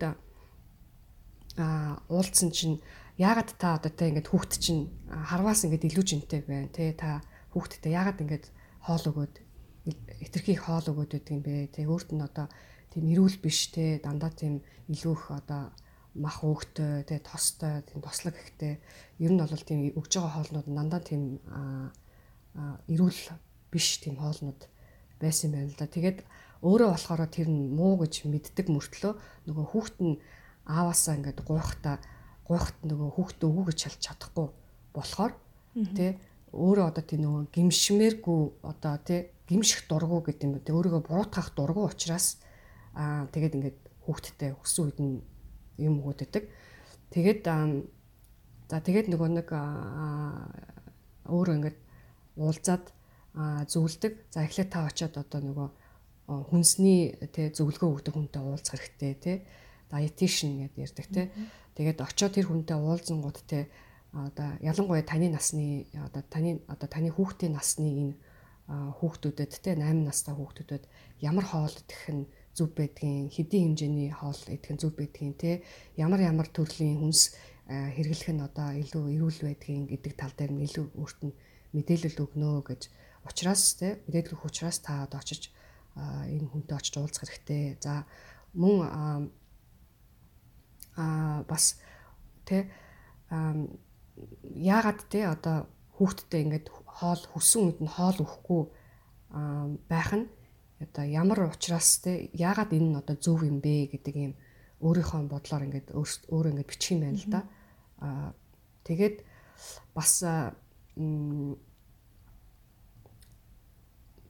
а уулзсан чинь яагаад та одоо те ингээд хүүхд чинь харваас ингээд илүү жинтэй байна те та хүүхдтэй яагаад ингээд хоол өгөөд итерхий хоол өгөөд байдаг юм бэ те өөрт нь одоо тийм эрүүл биш те дандаа тийм илүү их одоо мах өөгтэй те тостой тийм тослог ихтэй. Ер нь бол тийм өгж байгаа хоолнууд дандаа тийм эрүүл биш тийм хоолнууд байсан байна л да. Тэгээд өөрөө болохоор тэр нь муу гэж мэддэг мөртлөө нөгөө хүүхэд нь ааваасаа ингээд гуйхтаа гуйхт нөгөө хүүхэд өгөө гэж шалж чадахгүй болохоор тий өөрөө одоо тийм нөгөө гимшмээргүй одоо тий гимших дургу гэдэг юм. Тэ өөрийгөө буруутгах дургу учраас аа тэгээд ингээд хүүхэдтэй өссөн үед нь юм өгöd өгдөг. Тэгээд за тэгээд нөгөө нэг өөрөө ингээд уулзаад зөвлөдөг. За эхлээд та очиод одоо нөгөө хүнсний тэ зөвлөгөө өгдөг хүнтэй уулзах хэрэгтэй тэ. Dietitian гэдээ ярьдаг тэ. Тэгээд очиод тэр хүнтэй уулзангууд тэ одоо ялангуяа таны насны одоо таны одоо таны хүүхдийн насны энэ хүүхдүүдэд тэ 8 настай хүүхдүүдэд ямар хоол идэх нь зүв байдгийн хэдийн хэмжээний хоол идэх нь зүв байдгийн тэ ямар ямар төрлийн хүнс хэрэглэх нь одоо илүү эрүүл байдгийн гэдэг тал дээр нь илүү өөрт нь мэдээлэл өгнө гэж ухраас те мэдээлэл өгөх учраас та одоо очиж энэ хүнтэй очиж уулзах хэрэгтэй. За мөн а бас те яагаад те одоо хүүхдтэй ингээд хоол хүссэн үед нь хоол өгөхгүй байх нь одоо ямар ухраас те яагаад энэ нь одоо зөв юм бэ гэдэг юм өөрийнхөө бодлоор ингээд өөр ингээд бичих юм байна л да. Аа тэгээд бас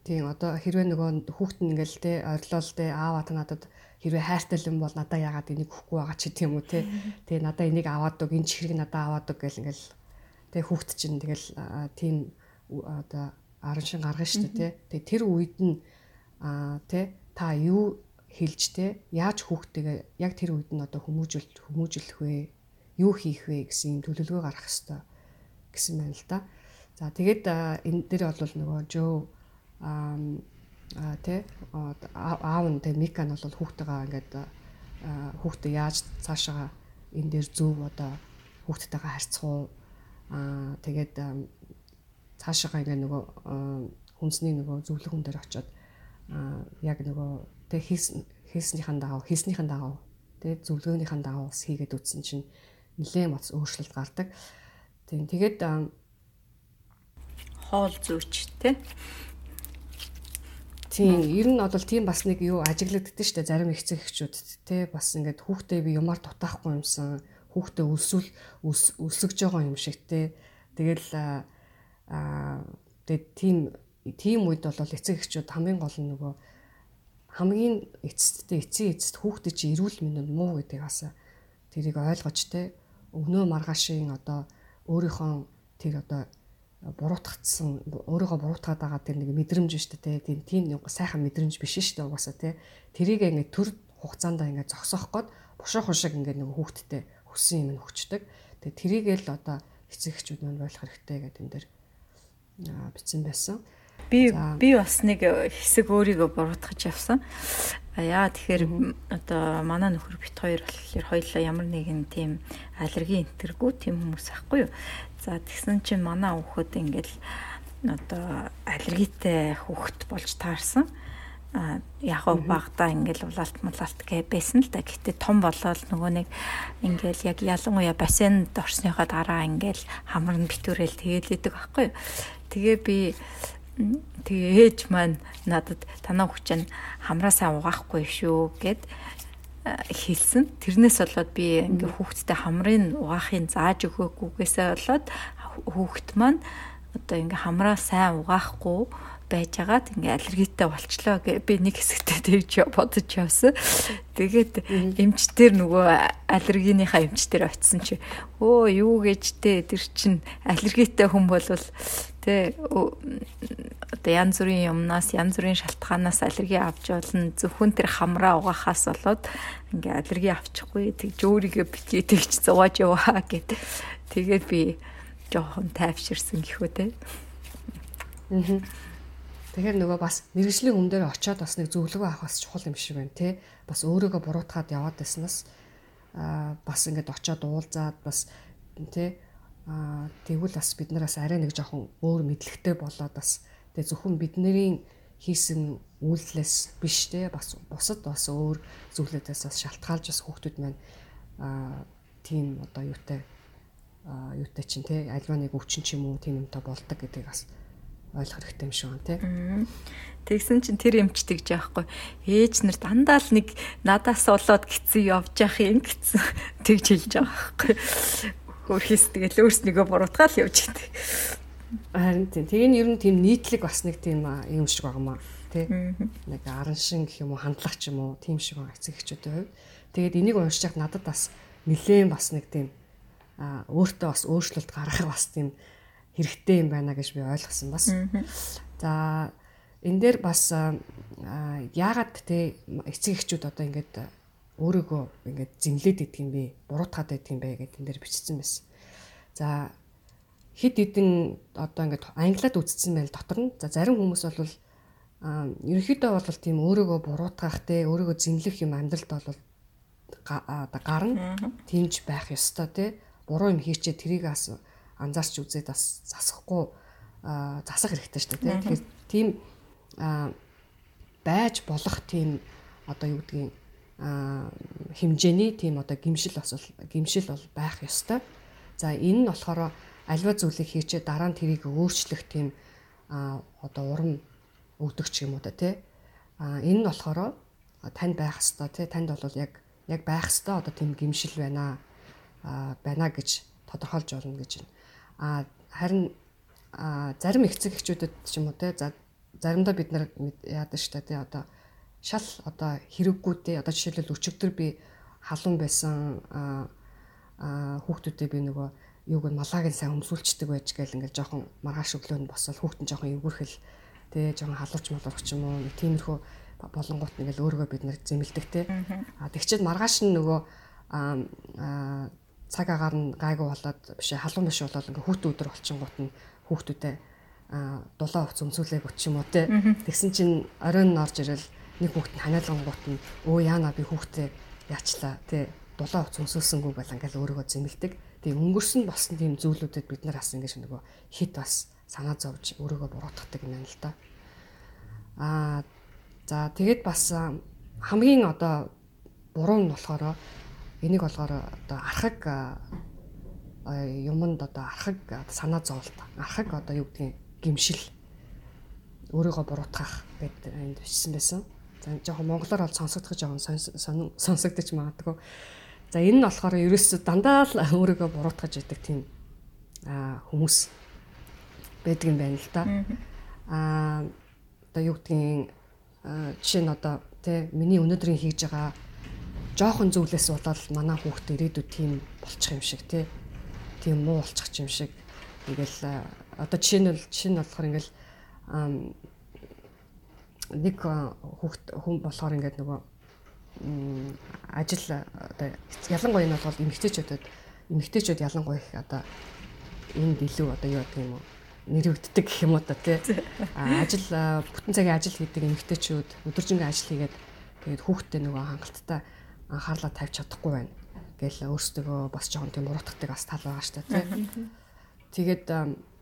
Тийм одоо хэрвээ нөгөө хүүхэд нь ингээл те орилол те ааваа та надад хэрвээ хайртай юм бол надаа яагаад энийг өгөхгүй байгаа ч гэдэм үү те. Тэгээ надаа энийг аваад өг энэ чихрийг надаа аваад өг гэл ингээл те хүүхэд чинь тэгэл тийм одоо аран шин гаргана шүү дээ те. Тэгээ тэр үед нь те та юу хэлж те яаж хүүхдтэйгээ яг тэр үед нь одоо хүмүүжүүлэлт хүмүүжүүлэх вэ? Юу хийх вэ гэсэн төлөвлөгөө гаргах хэрэгтэй гэсэн байна л да. За тэгээд энэ дээр бол нөгөө Жөө аа тэ аав нь тэ Мика нь бол хүүхдтэйгээ ингээд хүүхдээ яаж цаашаа энэ дээр зөв одоо хүүхдтэйгээ харьцах уу аа тэгээд цаашаа ингээд нөгөө хүнсний нөгөө зөвлөгөн дээр очиод яг нөгөө тэг хийснийхэн дагав хийснийхэн дагав тэг зөвлөгөөнийхэн дагав бас хийгээд үтсэн чинь нэлээд моц өөрчлөлт гардаг. Тийм. Тэгээд хоол зүйч тий Тийм, ер нь бол тийм бас нэг юу ажиглагддаг шүү дээ зарим ихцэг эхчүүд те бас ингээд хүүхдээ би юмар дутаахгүй юмсан хүүхдээ өлсвөл өлсөж байгаа юм шиг те тэгэл аа тэгээд тийм тийм үед бол эцэг эхчүүд хамгийн гол нь нөгөө хамгийн эцэсттэй эцсийн эцэст хүүхдээ чи эрүүл мэнд муу гэдэг бас тэрийг ойлгож те өгнөө маргаашийн одоо өөрийнхөө тэр одоо буруутгацсан өөрийгөө буруутгаад байгаа тэр нэг мэдрэмж шүү дээ тийм тийм нэг сайхан мэдрэмж биш шүү дээ угаасаа тий тэрийг ингээд төр хугацаанд ингээд зогсоох гээд бушуух шиг ингээд нэг хүүхдтэй хүссэн юм өгчдөг тэгээ тэрийгэл одоо эцэг эхчүүд мань болох хэрэгтэй гэдэг энэ дэр бичсэн байсан би би бас нэг хэсэг өөрийгөө буруутгаж явсан яа тэгэхээр одоо манай нөхөр бит хоёр болохоор хоёлаа ямар нэгэн тийм аллерги энтэргүй тийм хүмүүс ахгүй юу За тэгсэн чинь манай хүүхэд ингээл одоо аллергитэй хүүхэд болж таарсан. А яг гоо багада ингээл улаалт мулаалт гэ байсан л да. Гэтэ том болоод нөгөө нэг ингээл яг ялангуяа бассейнд орсныхоо дараа ингээл хамар нь битүүрэл тэгээл идэг байхгүй юу. Тэгээ би тэгээ ээж маань надад танаа хүчин хамраасаа угаахгүй шүү гэд хэлсэн. Тэрнээс болоод би ингээ хүүхдтэй хамрын угаахын зааж өгөөгүйгээсээ болоод хүүхд маань одоо ингээ хамраа сайн угаахгүй байжгаад ингээ аллергитэй болчлоо гэ би нэг хэсэгтээ тэгж бодож явсан. Тэгээд эмчтэр нөгөө аллергийнхаа эмчтэр очисон чи өө юу гэж те? Тэр чин аллергитэй хүн болвол те одоо янз бүрийн юмнаас янз бүрийн шалтгаанаас аллерги авч болно зөвхөн тэр хамраа угаахаас болоод ингээ аллерги авчихгүй. Тэгж өөрийгөө битгий тэгж зугааж яваа гэд. Тэгээд би жоохон тайвширсан гэхүү те. Аа Тэгэхээр нөгөө бас мэрэгжлийн дээр очиод бас нэг зөвлөгөө авах бас чухал юм шиг байна тий. Бас өөрийгөө буруутгаад яваад байснаас аа бас ингээд очиод уулзаад бас тий аа тэгвэл бас бид нараас арай нэг жоохон өөр мэдлэгтэй болоод бас тий зөвхөн бидний хийсэн үйлдэлээс биш тий бас бусад бас өөр зүйлүүдээс бас шалтгаалж бас хүүхдүүд маань аа тийм одоо юутай аа юутай чинь тий альва нэг өвчин ч юм уу тийм юмтай болдог гэдгийг бас ойлгох хэрэгтэй юм шиг байна тий. Тэгсэн чинь тэр эмч тэгж яахгүй. Ээж нар дандаа л нэг надаас болоод гисэн явж явах юм гэсэн тэгж хэлж байгаа байхгүй. Хөрхис тэгэл өөрснийгөө буруутгаал явж идэг. Харин тийм. Тэгээ нь ер нь тийм нийтлэг бас нэг тийм юм шиг байгаа маа тий. Нэг аран шин гэх юм уу хандлага ч юм уу тийм шиг байгаа эцэг эхчүүдийн хувьд. Тэгээд энийг уншиж надад бас нилээн бас нэг тийм өөртөө бас өөрчлөлт гаргах бас тийм хэрэгтэй юм байна гэж би ойлгосон бас. За энэ дээр бас яагаад те эцэг эхчүүд одоо ингээд өөрийгөө ингээд зинлээд идэх юм бэ? Буруутгаад идэх юм бэ гэдэг энэ дээр бичсэн байсан. За хид хідэн одоо ингээд англиад үзсэн байл дотор нь за зарим хүмүүс бол а ерөнхийдөө бол тийм өөрийгөө буруутгах те өөрийгөө зинлэх юм амьдралд бол гарна тэмж байх ёстой те буруу юм хийчээ тэрийг бас анзаарч үзээд бас засахгүй засах хэрэгтэй шүү дээ. Тэгэхээр тийм байж болох тийм одоо юу гэдгийг хэмжээний тийм одоо гимшил бас гимшил бол байх ёстой. За энэ нь болохоор альва зүйлийг хийчээ дараа нь тэрийг өөрчлөх тийм одоо урам өгдөг ч юм уу да тий. А энэ нь болохоор танд байх хэвээр тий танд бол яг яг байх хэвээр одоо тийм гимшил байна а байна гэж тодорхойлж болно гэж байна. А харин зарим эцэг эхчүүдэд ч юм уу те за заримдаа бид нар яадаг штэ те одоо шал одоо хэрэггүү те одоо жишээлбэл өчигдөр би халуун байсан а хүүхдүүдээ би нөгөө юуг нь малааг нь сайн өмсүүлчдэг байж гээл ингээл жоохон маргааш өглөө нь босол хүүхдэн жоохон эвгүрхэл тэгээ жоохон халууч малууч юм уу тиймэрхүү болонгууд ингээл өөрийгөө бид нар зэмэлдэг те. А тэгчээд маргааш нь нөгөө а цаг агаар нь гайгүй болоод биш халуун биш болоод ингээ хүүтэн өдөр болчихгоот нь хүүхдүүдэд дулаан хувц өмсүүлээг өч юм уу те. Тэгсэн чинь оройн орж ирэл нэг хүүхэд нь ханиалгангууд нь өө яана би хүүхдээ яачлаа те. Дулаан хувц өмсүүлсэнгүй байл ингээл өөрийгөө зэмэлдэг тийм өнгөрсөн болсон тийм зүйлүүдэд бид нар бас ингээ нөгөө хит бас санаа зовж өөрийгөө буруутгадаг юм байна л да. Аа за тэгээд бас хамгийн одоо буруу нь болохоор Энийг болохоор одоо архаг юмд одоо архаг санаа зовлт. Архаг одоо юу гэдгийг гимшил өөрийгөө буруутгах гэдэг энд бичсэн байсан. За жоохон монголоор бол сонсогдох жоохон сонсогдож магадгүй. За энэ нь болохоор ерөөсөө дандаа л өөрийгөө буруутгаж идэг тийм хүмүүс байдаг юм байна л да. Аа одоо юу гэдгийг жишээ нь одоо тий миний өнөөдрийн хийж байгаа жоохон зүйлээс болоод манай хүүхд ирээдүйд тийм болчих юм шиг тий. Тийм муу болчих юм шиг. Ингээл одоо жишээ нь жишээ нь болохоор ингээл нэг хүүхд хүн болохоор ингээд нөгөө ажил одоо ялангуяа энэ бол эмэгтэйчүүдэд эмэгтэйчүүд ялангуяа их одоо энд илүү одоо юу гэх юм уу нэрвэгддэг гэх юм уу та тий. Ажил бүтэн цагийн ажил хийдэг эмэгтэйчүүд өдөржингөө ажил хийгээд тэгээд хүүхдтэй нөгөө хангалттай анхаарлаа тавьж чадахгүй байна гэл өөрсдөө бас жоохон тийм буруутгадаг бас тал байгаа шүү дээ. Тэгээд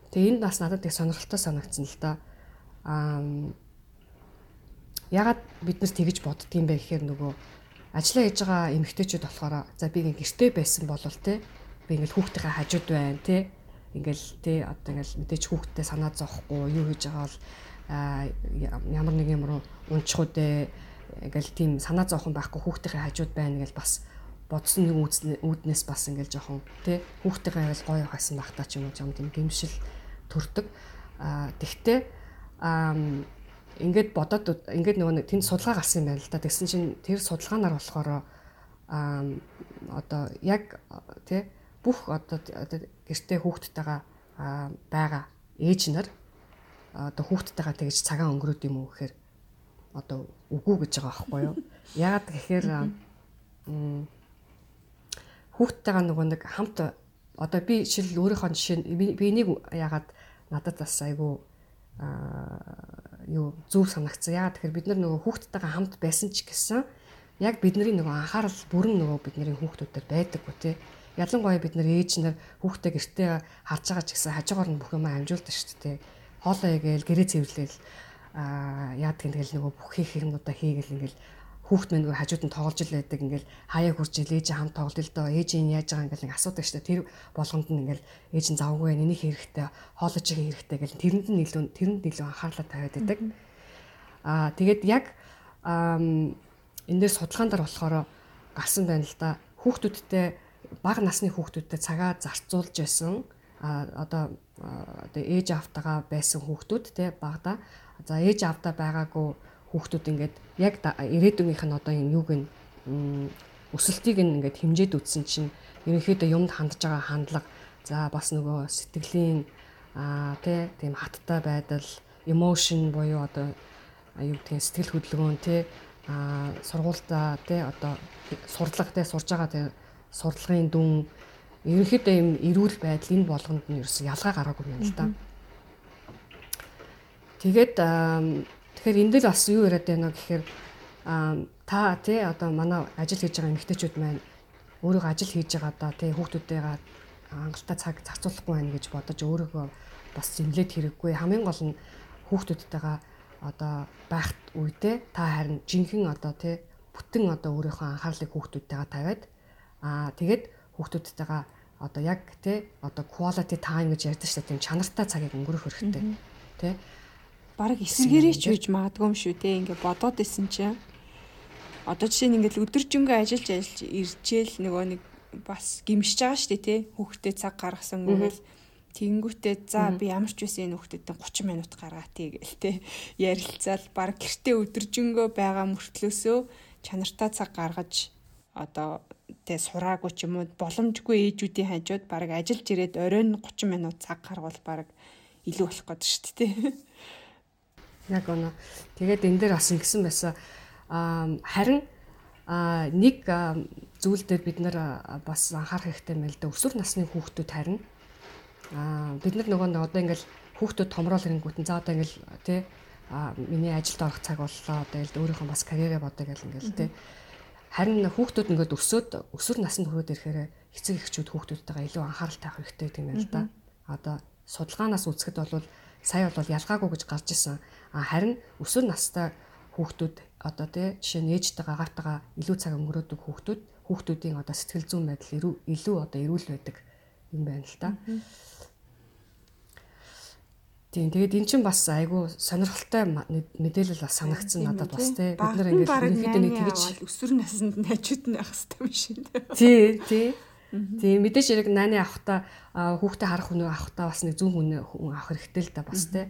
тэгээ энд бас надад их сонирхолтой санагдсан л да. Аа ягаад бид нар тэгж боддгийм бэ гэхээр нөгөө ажиллаа хийж байгаа эмэгтэйчүүд болохоор за би ингээ гэртэй байсан бол тий би ингээл хүүхдийнхээ хажууд байна тий ингээл тий одоо ингээл мэдээж хүүхдтэй санаа зовхгүй юу хийж байгаа бол ямар нэг юм руу унчих үдэ ингээл тийм санаа зовхон байхгүй хүүхдийн хажууд байна гэж бас бодсон нэг үүднээс бас ингээл жоохон тий хүүхдийн ингээл гоё хасан багтаа ч юм уу юм тийм гимшил төрдөг. А тэгтээ а ингээд бодоод ингээд нөгөө тэнд судалгаа гарсан юм байна л да. Тэгсэн чинь тэр судалгаанаар болохоор а одоо яг тий бүх одоо гэртээ хүүхдтэйгээ байгаа ээж нар одоо хүүхдтэйгээ тэгж цагаан өнгөрөөд юм уу гэхээр одоо үгүй гэж байгаа байхгүй юу. Яагаад гэхээр хүүхдтэйгээ нөгөө нэг хамт одоо би жишээл өөрийнхөө жишээ би энийг яагаад надад бас айгүй юу зүв санагцсан. Яагаад тэгэхээр бид нар нөгөө хүүхдтэйгээ хамт байсан ч гэсэн яг бидний нөгөө анхаарал бүрэн нөгөө бидний хүүхдүүдэд байдаггүй тий. Ялангуяа бид нар ээж нар хүүхдээ гэртээ харж байгаа ч гэсэн хажуугаар нь бүх юм амжуулдаг шүү дээ. Хоолоо игээл гэрээ цэвэрлээл аа яадаг юм тэгэл нөгөө бүх хийх юмудаа хийгээл ингээл хүүхд мэн нөгөө хажууд нь тоглож л байдаг ингээл хаяа хурж ил ээж хам тоглол л доо ээж нь яаж байгаа ингээл нэг асуудаг дээ. Тэр болгонд нь ингээл ээж нь завгүй байх нэний хэрэгтэй хоолож байгаа хэрэгтэй гэл тэрэнд нь илүү тэрэнд илүү анхаарлаа тавиад байдаг. Аа тэгээд яг энэ дээр судалгаан дээр болохоор гарсан байна л да. Хүүхдүүдтэй бага насны хүүхдүүдтэй цагаа зарцуулж байсан а одоо одоо ээж автагаа байсан хүүхдүүд те багада за ээж автаа байгаагүй хүүхдүүд ингээд яг ирээдүйнийх нь одоо юм юуг нь өсөлтийг нь ингээд хэмжээд үтсэн чинь ерөнхийдөө юмд хандж байгаа хандлага. За бас нөгөө сэтгэлийн а тий тийм хаттай байдал emotion буюу одоо юу гэх сэтгэл хөдөлгөөн тий а сургуультай тий одоо сурдлага тий сурж байгаа тий сурлагын дүн. Ерөнхийдөө юм эрүүл байдал энэ болгонд нь ерөөс ялгаа гараагүй юм л да. Тэгээд тэгэхээр энэ дээр бас юу яриад байна гэхээр та тий одоо манай ажил хийж байгаа эмэгтэйчүүд маань өөрийгөө ажил хийж байгаа да тий хүүхдүүдтэйгээ хангалттай цаг зарцуулахгүй байна гэж бодож өөрийгөө бас зэмлээд хэрэггүй хамгийн гол нь хүүхдүүдтэйгээ одоо байхт үедээ та харин жинхэнэ одоо тий бүтэн одоо өөрийнхөө анхаарлыг хүүхдүүдтэйгээ тавиад Аа тэгээд хүүхдүүдтэйгээ одоо яг тий одоо quality time гэж ярьдаг шүү дээ. Тийм чанартай цагийг өнгөрөх хэрэгтэй. Тий. Бараг эсэргээрээ ч үж магадгүй юм шүү тий. Ингээ бодоод исэн чинь одоо жишээ нь ингээл өдөржингөө ажиллаж ажиллаж иржээл нөгөө нэг бас гимшиж байгаа шүү дээ тий. Хүүхдээ цаг гаргасан гүйл Тэнгүүтээ за би ямар ч үсэн энэ хүүхдэдээ 30 минут гаргаатыг гээл те ярилцаал баг гэртээ өдөржингөө байгаа мөртлөөсөө чанартай цаг гаргаж одоо тэ сураагүй ч юм уу боломжгүй ээжүүдийн хажууд баг ажиллаж ирээд оройн 30 минут цаг гаргавал баг илүү болох гээд шүү дээ. Яг оноо. Тэгээд энэ дээр бас ингэсэн байсан. Харин нэг зүйл дээр бид нар бас анхаарах хэрэгтэй юм л да. Өсвөр насны хүүхдүүд харин бид нар нөгөө одоо ингээл хүүхдүүд томрол ирэнгүүт за одоо ингээл тий миний ажилд орох цаг боллоо одоо ингээл өөрийнхөө бас карьерээ бодё гэл ингээл тий Харин хүүхдүүд ингээд өсөөд өсвөр наснд хүрээд ирэхээр эцэг эхчүүд хүүхдүүдтэйгээ илүү анхаарал тавих хэрэгтэй тийм ээ л да. Одоо судалгаанаас үзэхэд бол сая бол ялгаагүй гэж гарч исэн. Харин өсвөр настай хүүхдүүд одоо тий жишээ нь ээжтэйгээ агартайгаа илүү цаг өнгөрөөдөг хүүхдүүд хүүхдүүдийн одоо сэтгэл зүйн байдал илүү одоо эрүүл байдаг юм байна л да. Тийм тэгээд эн чинь бас айгүй сонирхолтой мэдээлэл бас санагдсан надад бас тий бид нар ингээд ерөнхийдөө нэг тэгж өсвөр наснд найчууд нь байх хэрэгтэй юм шиг. Тий тий. Тийм мэдээж яг нааны авахта хүүхдээ харах хүн авахта бас нэг зүүн хүн авах хэрэгтэй л да бас тий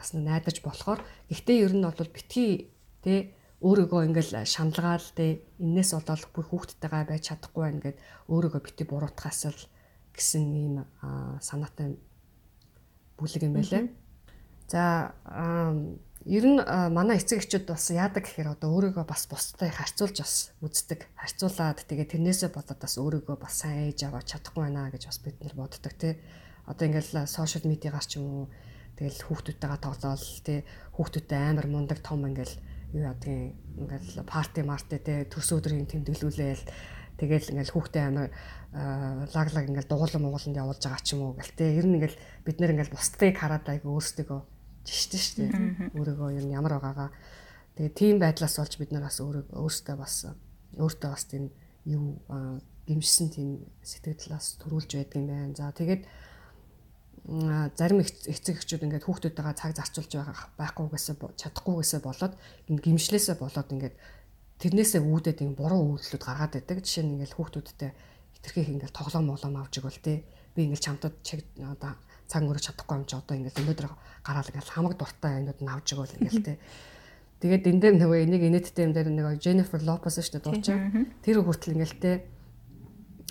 бас найдаж болохоор гэхдээ ер нь бол битгий тий өөрийгөө ингээл шаналгаал тий энээс болоод бүх хүүхдтэйгээ байж чадахгүй байна гэд өөрийгөө бити буруутгаас л гэсэн ийм санаатай бүлэг юм байлаа. За ер нь манай эцэг эхчүүд бас яадаг гэхээр одоо өөрийгөө бас бусдад харьцуулж бас үздэг. Харьцуулаад тэгээ тэрнээсээ болоод бас өөрийгөө бас сайн ээж аваад чадахгүй байна гэж бас бид нар боддог тий. Одоо ингээл сошиал медиагаар ч юм уу тэгэл хүүхдүүдтэйгээ тоглоал тий хүүхдүүдтэй амар мундаг том ингээл юу ядгийн ингээл парти марти тий төс өдрийн тэмдэглүүлээл Тэгэл ингээл хүүхдээ амар лаглаг ингээл дугуулан мууланд явуулж байгаа ч юм уу гэл те. Ер нь ингээл бид нэр ингээл бусдыг хараад айгу өөрсдөө жиштэй шүү дээ. Өөрийгөө ер нь ямар байгаагаа тэгээ тийм байдлаас болж бид нар бас өөртөө бас өөртөө бас тийм юу гимшсэн тийм сэтгэл бас төрүүлж байдаг юм байна. За тэгээд зарим эцэг эхчүүд ингээд хүүхдүүдтэйгээ цаг зарцуулж байгаа байхгүйгээсээ чадахгүйгээсээ болоод гимшлээсээ болоод ингээд тэрнээсээ үүдээд юм буруу үйлдэлүүд гаргаад байдаг. Жишээ нь ингээл хүүхдүүдтэй хитрхийх ингээл тоглоом молоом авч игэл те. Би ингээл чамтад чиг одоо цаг өнгөрөх чадахгүй юм чи одоо ингээл өнөөдөр гараал ингээл хамаг дуртай юмнууд нь авч игэл ингээл те. Тэгээд энэ дээр нөгөө энийг инээдтэй юм дээр нэг Jennifer Lopez шүү дээ дуучаа. Тэр хүртэл ингээл те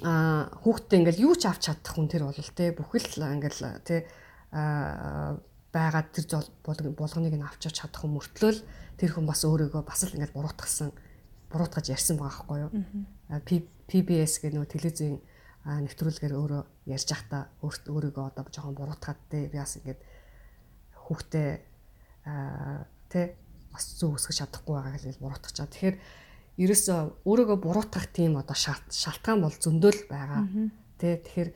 а хүүхдтэй ингээл юу ч авч чадах хүн тэр бол те бүхэл ингээл те а байгаад тэр болгоныг нь авчиж чадах хүн мөртлөөл тэр хүн бас өөрийгөө бас л ингээд буруутгасан буруутгаж ярьсан байгаа байхгүй юу. PBS гэх нөгөө телевизийн нэвтрүүлгээр өөрөө ярьж байхдаа өөрийгөө одоо жоохон буруутгаад те би бас ингээд хүүхдээ тэ бас зүг өсгөж чадахгүй байгаа гэж буруутгах чаа. Тэгэхээр ерөөсөө өөрийгөө буруутгах тийм одоо шалт шалтгаан бол зөндөл байгаа. Тэ тэгэхээр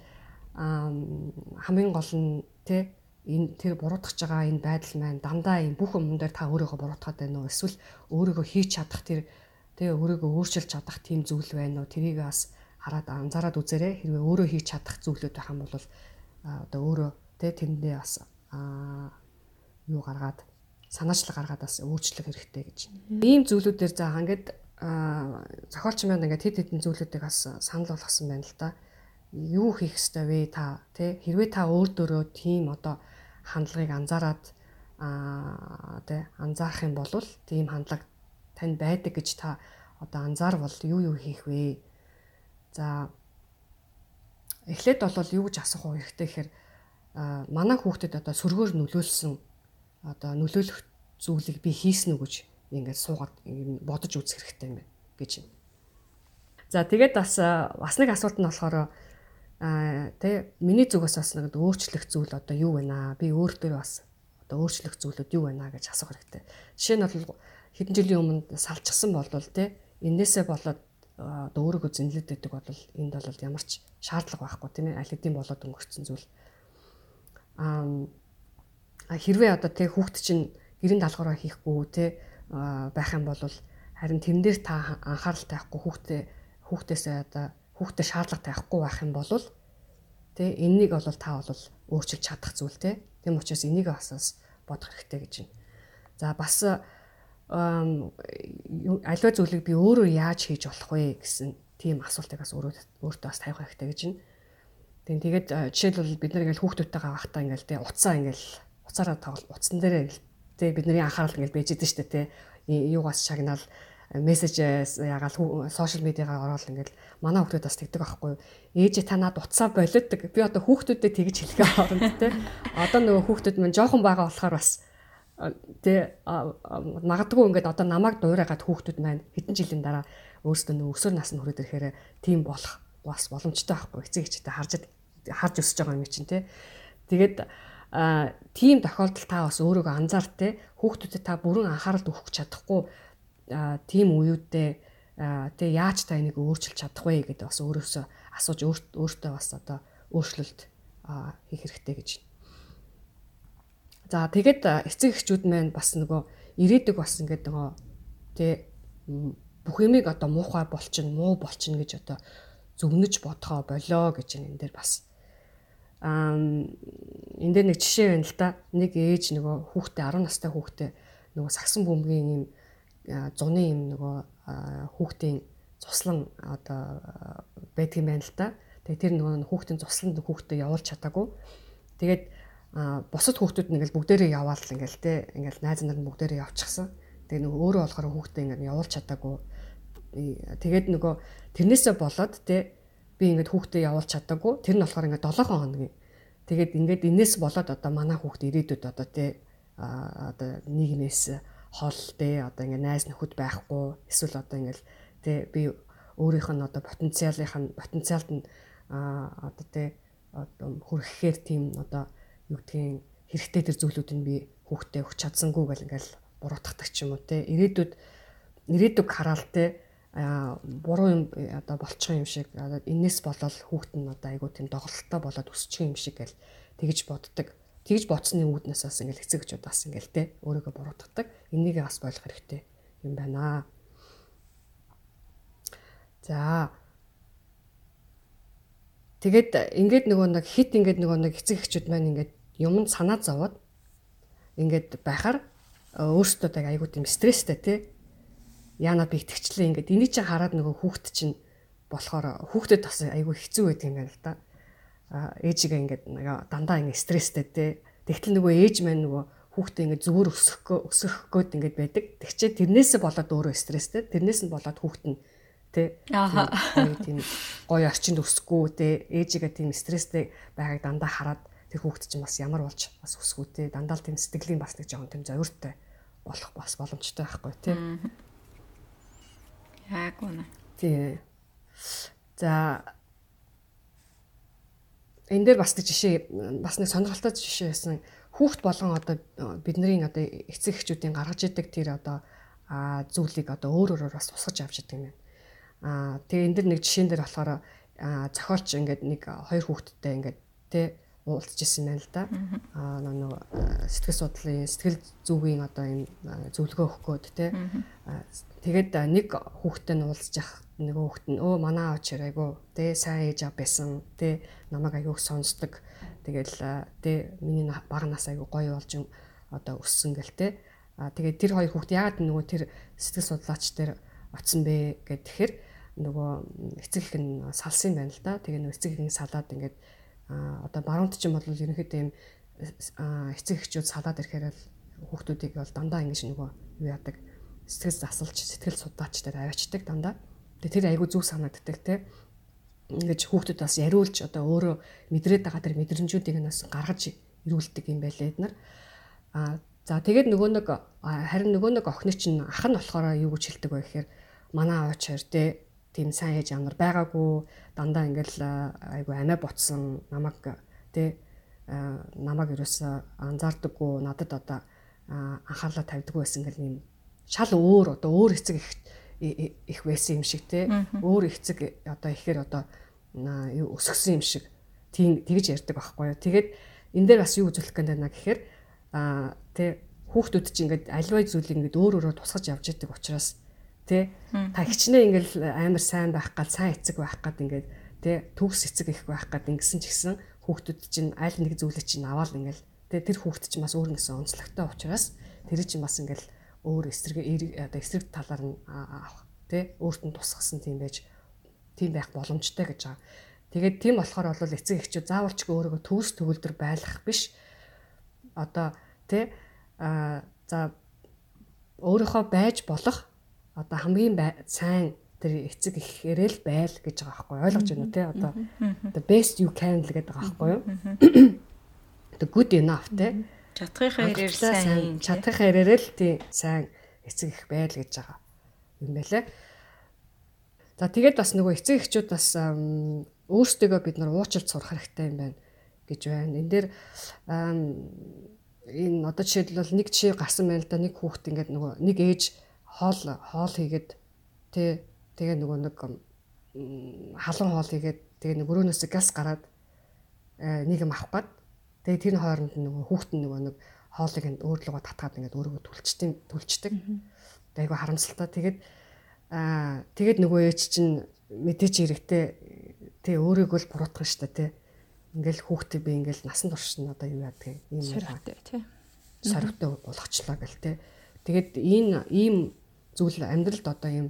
хамгийн гол нь тэ энэ тэр буруутгах байгаа энэ байдал маань дандаа энэ бүх юм дээр та өөрийгөө буруутгаад байна уу? Эсвэл өөрийгөө хийж чадах тэр тэгээ өөрийгөө өөрчилж чадах тийм зүйл байна уу? Тэрийг бас хараад анзаараад үзээрэй. Хэрвээ өөрөө хийж чадах зүйлүүд байх юм бол одоо өөрөө тэгээ тэндээ бас юу гаргаад санаачлал гаргаад бас өөрчлөх хэрэгтэй гэж. Ийм зүйлүүдээр за ингээд зохиолч маань ингээд хэд хэдэн зүйлүүдийг бас санал болгосон байна л да. Юу хийх ёстой вэ та тий хэрвээ та өөр дөрөө тийм одоо хандлагыг анзаараад аа тий анзаарах юм бол тийм хандлага тань байдаг гэж та одоо анзаарвал юу юу хийх вэ? За эхлээд бол юу гэж асуух хэрэгтэй гэхээр манай хүүхдэд одоо сөргөөр нөлөөлсөн одоо нөлөөлөх зүйлийг би хийсэн үү гэж ингээд суугаад бодож үзэх хэрэгтэй юм байна гэж юм. За тэгээд бас бас нэг асуулт нь болохоор а тэ миний зүгээс бас нэг өөрчлөх зүйл одоо юу вэ наа би өөртөө бас одоо өөрчлөх зүйлүүд юу вэ наа гэж асуух хэрэгтэй. Жишээ нь бол хэдэн жилийн өмнө салчсан болвол тэ энээсээ болоод одоо өөрийгөө зэнлээд байдаг бол энд бол ямар ч шаардлага байхгүй тийм ээ аль хэдийн болоод өнгөрцөн зүйл. Аа хэрвээ одоо тэ хүүхд чинь гэрийн даалгавраа хийхгүй тэ байх юм бол харин тэн дээр та анхаарал тавихгүй хүүхдээ хүүхдээсээ одоо хүүхдэд шаардлага тавихгүй байх юм бол тэ энэнийг бол та бол өөрчилж чадах зүйл тэ. Тэм учраас энийг бас бодох хэрэгтэй гэж байна. За бас аливаа зүйлийг би өөрөө яаж хийж болох вэ гэсэн тийм асуултыг бас өөрөө өөртөө бас тавих хэрэгтэй гэж байна. Тэгин тэгээд жишээлбэл бид нар ингээл хүүхдүүдтэйгээ авахтаа ингээл тэ уцаа ингээл уцаараа тоглол утсан дээрээ тэ бидний анхаарал ингээл байж идэв штэ тэ юугаас шагнаал мессеж ягаал сошиал медиагаар ороод ингээл манай хүүхдүүд бас тэгдэг байхгүй юу. Ээж та над утсаа болиодаг. Би одоо хүүхдүүдэд тэгж хэлгээ оронд те. Одоо нөгөө хүүхдүүд мань жоохон байгаа болохоор бас тэ магадгүй ингээд одоо намайг дуурайгаад хүүхдүүд маань хэдэн жилийн дараа өөрсдөө нөгөө өсвөр насны хүрээд ирэхээр тийм болох бас боломжтой байхгүй эцэг эхчтэй харж харж өсөж байгаа юм чинь те. Тэгээд тийм тохиолдолд та бас өөрийгөө анзаар те хүүхдүүдэд та бүрэн анхаарал өгөх чадахгүй тийм үеүдээ тэг яаж та энийг өөрчилж чадах вэ гэдэг бас өөрөөсөө асууж өөртөө бас одоо өөрчлөлт хийх хэрэгтэй гэж. За тэгээд эцэг эхчүүд маань бас нөгөө ирээдүг бас ингээд нөгөө тэг бүх юмыг одоо муухай болчин муу болчин гэж одоо зөвнөж бодхоо болоо гэж энэ дээр бас аа энэ дээр нэг жишээ байна л да. Нэг ээж нөгөө хүүхдээ 10 настай хүүхдээ нөгөө сагсан бөмбөгийн юм зуны юм нөгөө хүүхдийн цуслан одоо байдаг юм байна л да. Тэгээ тэр нөгөө хүүхдийн цусланд хүүхдээ явуулж чадаагүй. Тэгээд бусад хүүхдүүд нь ингээл бүгдээрээ яваал ингээл те ингээл найз нар нь бүгдээрээ явчихсан. Тэгээ нөгөө өөрөө болохоор хүүхдээ ингээд явуулж чадаагүй. Тэгээд нөгөө тэрнээсээ болоод те би ингээд хүүхдээ явуулж чадаагүй. Тэр нь болохоор ингээд 7 хоногийн. Тэгээд ингээд энэс болоод одоо манай хүүхд ирээдүйд одоо те одоо нийгмээс хол тэ одоо ингээ найз нөхөд байхгүй эсвэл одоо ингээл тэ би өөрийнх нь одоо потенциалынх нь потенциалд нь одоо тэ одоо хүрхэхээр тийм одоо юу гэдгийг хэрэгтэй тэр зүйлүүд нь би хүүхдээ өгч чадсангүй гэл ингээл буруутгадаг ч юм уу те. Ирээдүйд ирээдүг хараал те буруу юм одоо болчих юм шиг энэс болол хүүхд нь одоо айгуу тийм доголдолтой болоод өсчих юм шиг гэл тэгж боддог тэгж бодсны үүднээс бас ингээл эцэг гэж бас ингээл те өөрийгөө буруутгадаг. Энийг бас ойлгох хэрэгтэй юм байна. За. Тэгээд ингээд нөгөө нэг хит ингээд нөгөө нэг эцэг эхчүүд маань ингээд юмд санаа зовоод ингээд байхаар өөрсдөө яг айгуу тийм стресстэй те яана би итгэвчлээ ингээд энийг чинь хараад нөгөө хүүхэд чинь болохоор хүүхдэд бас айгүй хэцүү байдаг юм байна л да. А ээжигээ ингээд нэг дандаа ингээд стресстэй те. Тэгтэл нөгөө ээж маань нөгөө хүүхдээ ингээд зүгээр өсөх өсөх гээд ингээд байдаг. Тэгчээ тэрнээсээ болоод өөрөө стресстэй. Тэрнээс нь болоод хүүхэд нь тэ гоё тийм гоё орчинд өсөхгүй тэ ээжигээ тийм стресстэй байгааг дандаа хараад тэр хүүхэд чинь бас ямар болж бас өсгүү тэ дандаа л тийм сэтгэлийн бас нэг жоохон тийм зовиртой болох бас боломжтой байхгүй тэ яг үнэ тий. За энэ дээр бас нэг жишээ бас нэг сонирхолтой жишээ байсан. Хүүхд болгон одоо бидний одоо эцэг эхчүүдийн гаргаж идэг тэр одоо зүйлийг одоо өөр өөрөөр бас тусгаж авч идэг юм. Байна. Аа тэгээ энэ дэр нэг жишээн дээр болохоор зохиолч ингээд нэг хоёр хүүхэдтэй ингээд тэ уулзчихсан байна л да. Аа нөгөө сэтгэл судлалын сэтгэл зүгийн одоо юм зөвлөгөө өгөх гээд тэ. Тэгээд нэг хүүхдтэй нь уулзж явах нөгөө хүүхд нь өө манай аав чир айгу тэ сайн ээж ав байсан тэ намайг айгу сонсдог Тэгэл тэ миний бага нас айгу гоё болж одоо өссөн гэл тэ. А тэгээд тэр хоёр хүүхд яагаад нөгөө тэр сэтгэл судлаач тэр очсон бэ гэд тэгэхээр нөгөө эцэг их нь салсан юм байна л да. Тэгээ нөгөө эцэг их нь салаад ингээд одоо баруунт чинь бол ерөнхийдөө юм эцэг эхчүүд салаад ирэхээр л хүүхдүүдийг бол дандаа ингэж нөгөө юу яадаг сэтгэл засалж сэтгэл судлаач дээр аваачдаг дандаа. Тэгээ тэр айгу зүг санагддаг те ингэж хүүхдэд бас яриулж одоо өөрөө мэдрээд байгаа тэр мэдрэмжүүдийг нь бас гаргаж ирүүлдэг юм байлаа эднэр. Аа за тэгээд нөгөө нэг харин нөгөө нэг охины чинь ах нь болохоор юу гэж хэлдэг вэ гэхээр манай аваач хоёр те тийм сайн ээж амар байгаагүй. Дандаа ингээл айгу амиа ботсон намайг те намайг ерөөсө анзаардаггүй надад одоо анхаарлаа тавьдаггүй байсан гэл юм шал өөр одоо өөр эцэг их их байсан юм шиг те өөр эцэг одоо ихээр одоо өсгсөн юм шиг. Тийм тэгж ярьдаг байхгүй юу. Тэгээд энэ дээр бас юу үзүүлэх гээд байна гэхээр тий хүүхдүүд чинь ингээд альва зүйлийг ингээд өөр өөрөөр тусгаж явж идэг учраас тий та хичнээн ингээд амар сайн байх гал сайн эцэг байх гад ингээд тий төгс эцэг их байх гад ингэсэн ч гэсэн хүүхдүүд чинь аль нэг зүйлийг чинь аваад ингээд тий тэр хүүхд чинь бас өөр нэгэн онцлогтой учраас тэр чинь бас ингээд өөр эсрэг одоо эсрэг талаар нь авах тий өөрт нь тусгасан тийм байж тийм байх боломжтой гэж байгаа. Тэгээд тийм болохоор бол эцэг эхчүүд заавалчгүй өөрийгөө төгс төгөлдөр байлгах биш. Одоо тий а за өөрийнхөө байж болох одоо хамгийн сайн тэр эцэг ихээрээ л байл гэж байгаа байхгүй ойлгож байна уу тий одоо the best you can л гэдэг байгаа байхгүй юу? The good enough тий чадхынхаа хэрээр сайн чадхынхаа хэрээр л тий сайн эцэг их байл гэж байгаа юм байлаа За тэгээд бас нөгөө эцэг эхчүүд бас өөрсдөө бид нар уучлалт сурах хэрэгтэй юм байна гэж байна. Энд дээр энэ одоо жишээлбэл нэг жишээ гарсан байна л да. Нэг хүүхэд ингээд нөгөө нэг ээж хоол хоол хийгээд тэ тэгээ нөгөө нэг халуун хоол хийгээд тэгээ нэг өрөөнөөс газ гараад нэг юм авах гээд тэгээ тэр хооронд нөгөө хүүхэд нь нөгөө нэг хоолыг өөрлөгөө татгаад ингээд өөрийгөө түлчдэг түлчдэг. Тэгээ айгу харамсалтай. Тэгээд Аа тэгээд нөгөө ээж чинь мэдээч хэрэгтэй тий өөрийгөө л буруутгах штэ тий. Ингээл хүүхдээ би ингээл насан турш нь одоо юу яадаг юм соригтой тий. Соригтой болгочлаа гэл тий. Тэгээд энэ ийм зүйл амьдралд одоо ийм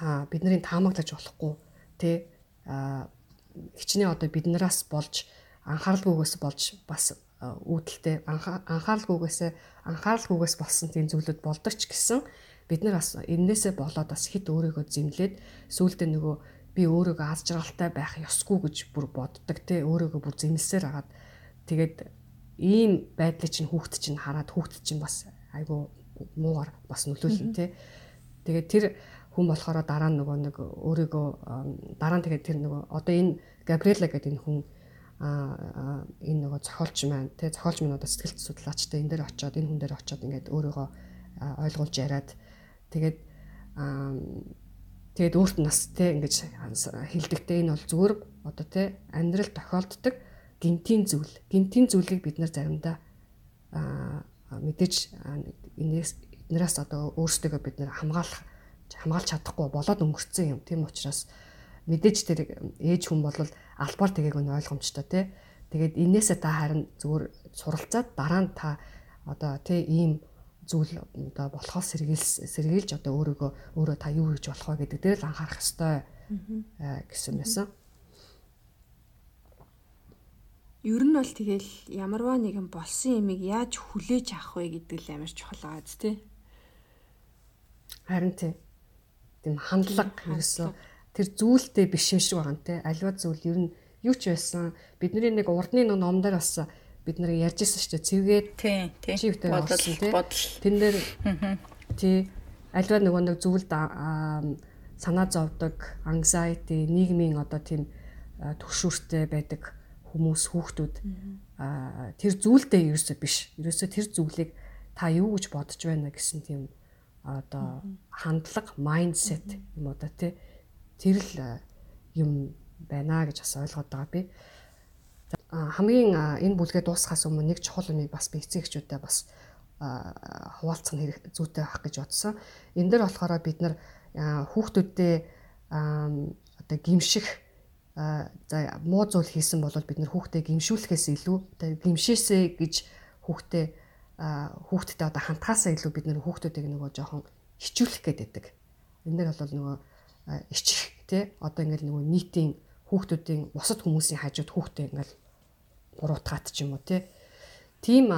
аа бидний таамаглаж болохгүй тий. Хичнээн одоо биднээс болж анхааралгүйгээс болж бас үүдэлтэй анхааралгүйгээс анхааралгүйгээс болсон тийм зүйлүүд болдог ч гэсэн бид нар бас энээсээ болоод бас хит өөрийгөө зэмлээд сүултээ нөгөө би өөрийгөө аз жаргалтай байх ёсгүй гэж бүр боддог те өөрийгөө бүр зэмлсээр агаад тэгээд ийм байдлыг чинь хүүхд чинь хараад хүүхд чинь бас айгу муугар бас нөлөөлнө те тэгээд тэр хүн болохоор дараа нь нөгөө нэг өөрийгөө дараа нь тэгээд тэр нөгөө одоо энэ Габриэла гэдэг энэ хүн а энэ нөгөө зохиолч маань те зохиолч минь одоо сэтгэл судлаачтай энэ дээр очиод энэ хүн дээр очиод ингээд өөрийгөө ойлгуулж яриад Тэгээд тэгээд өөрт нас те ингэж хилдэгтэй энэ бол зүгээр одоо те амьдрал тохиолддог гинтийн зүйл. Гинтийн зүйлийг бид нар заримдаа мэдээж энэс эднээс одоо өөрсдөө бид нар хамгаалах хамгаалж чадахгүй болоод өнгөрцөн юм. Тийм учраас мэдээж тэр ээж хүн бол албаар тэгийг нь ойлгомжтой тий. Тэгээд энээсээ та харин зүгээр суралцаад дараа нь та одоо тий ийм зүйл одоо болохоос сэргийлс сэргийлж одоо өөрийгөө өөрөө та юу хийж болох вэ гэдэг дээр л анхаарах ёстой гэсэн байсан. Ер нь бол тэгэл ямарваа нэгэн болсон ямиг яаж хүлээж авах вэ гэдэг л амар чухал байгаа зү тий. Харин тий. Тийм хандлага ерөөсөө тэр зүйлтэй биш юм шиг байгаа юм тий. Аливаа зүйл ер нь юу ч байсан бидний нэг урдны нэг номдэр бас бид нар ярьж ирсэн шүү дээ. Цэвгээд тий тий. Чивтэй болсон тий. Тэн дээр тий аливаа нөгөө нэг зүйлд санаа зовдөг, anxiety, нийгмийн одоо тийм төгшүүртэй байдаг хүмүүс хүүхдүүд тэр зүйлдээ ерөөсөө биш. Ерөөсөө тэр зүйлийг та юу гэж бодож байна гэсэн тийм одоо хандлага, майндсет юм уу да тий. Тэр л юм байна гэж бас ойлгоод байгаа би. Хамгийн энэ бүлгээ дуусахаас өмнө нэг чухал юмыг бас би эцэгчүүдэд бас хуваалцах нь зүйтэй байх гэж бодсон. Энэ дээр болохоор бид нар хүүхдүүдтэй одоо гимших за муу зүйл хийсэн бол бид нэр хүүхдээ гимшүүлэхээс илүү гимшээсэ гэж хүүхдээ хүүхдтэй одоо хантахаасаа илүү бид нэр хүүхдүүдийг нөгөө жоохон хичүүлэх гээд байдаг. Дээр бол нөгөө ичих те одоо ингээл нөгөө нийтийн хүүхдүүдийн бусад хүмүүсийн хажууд хүүхдээ ингээл буруутгаад ч юм уу те тийм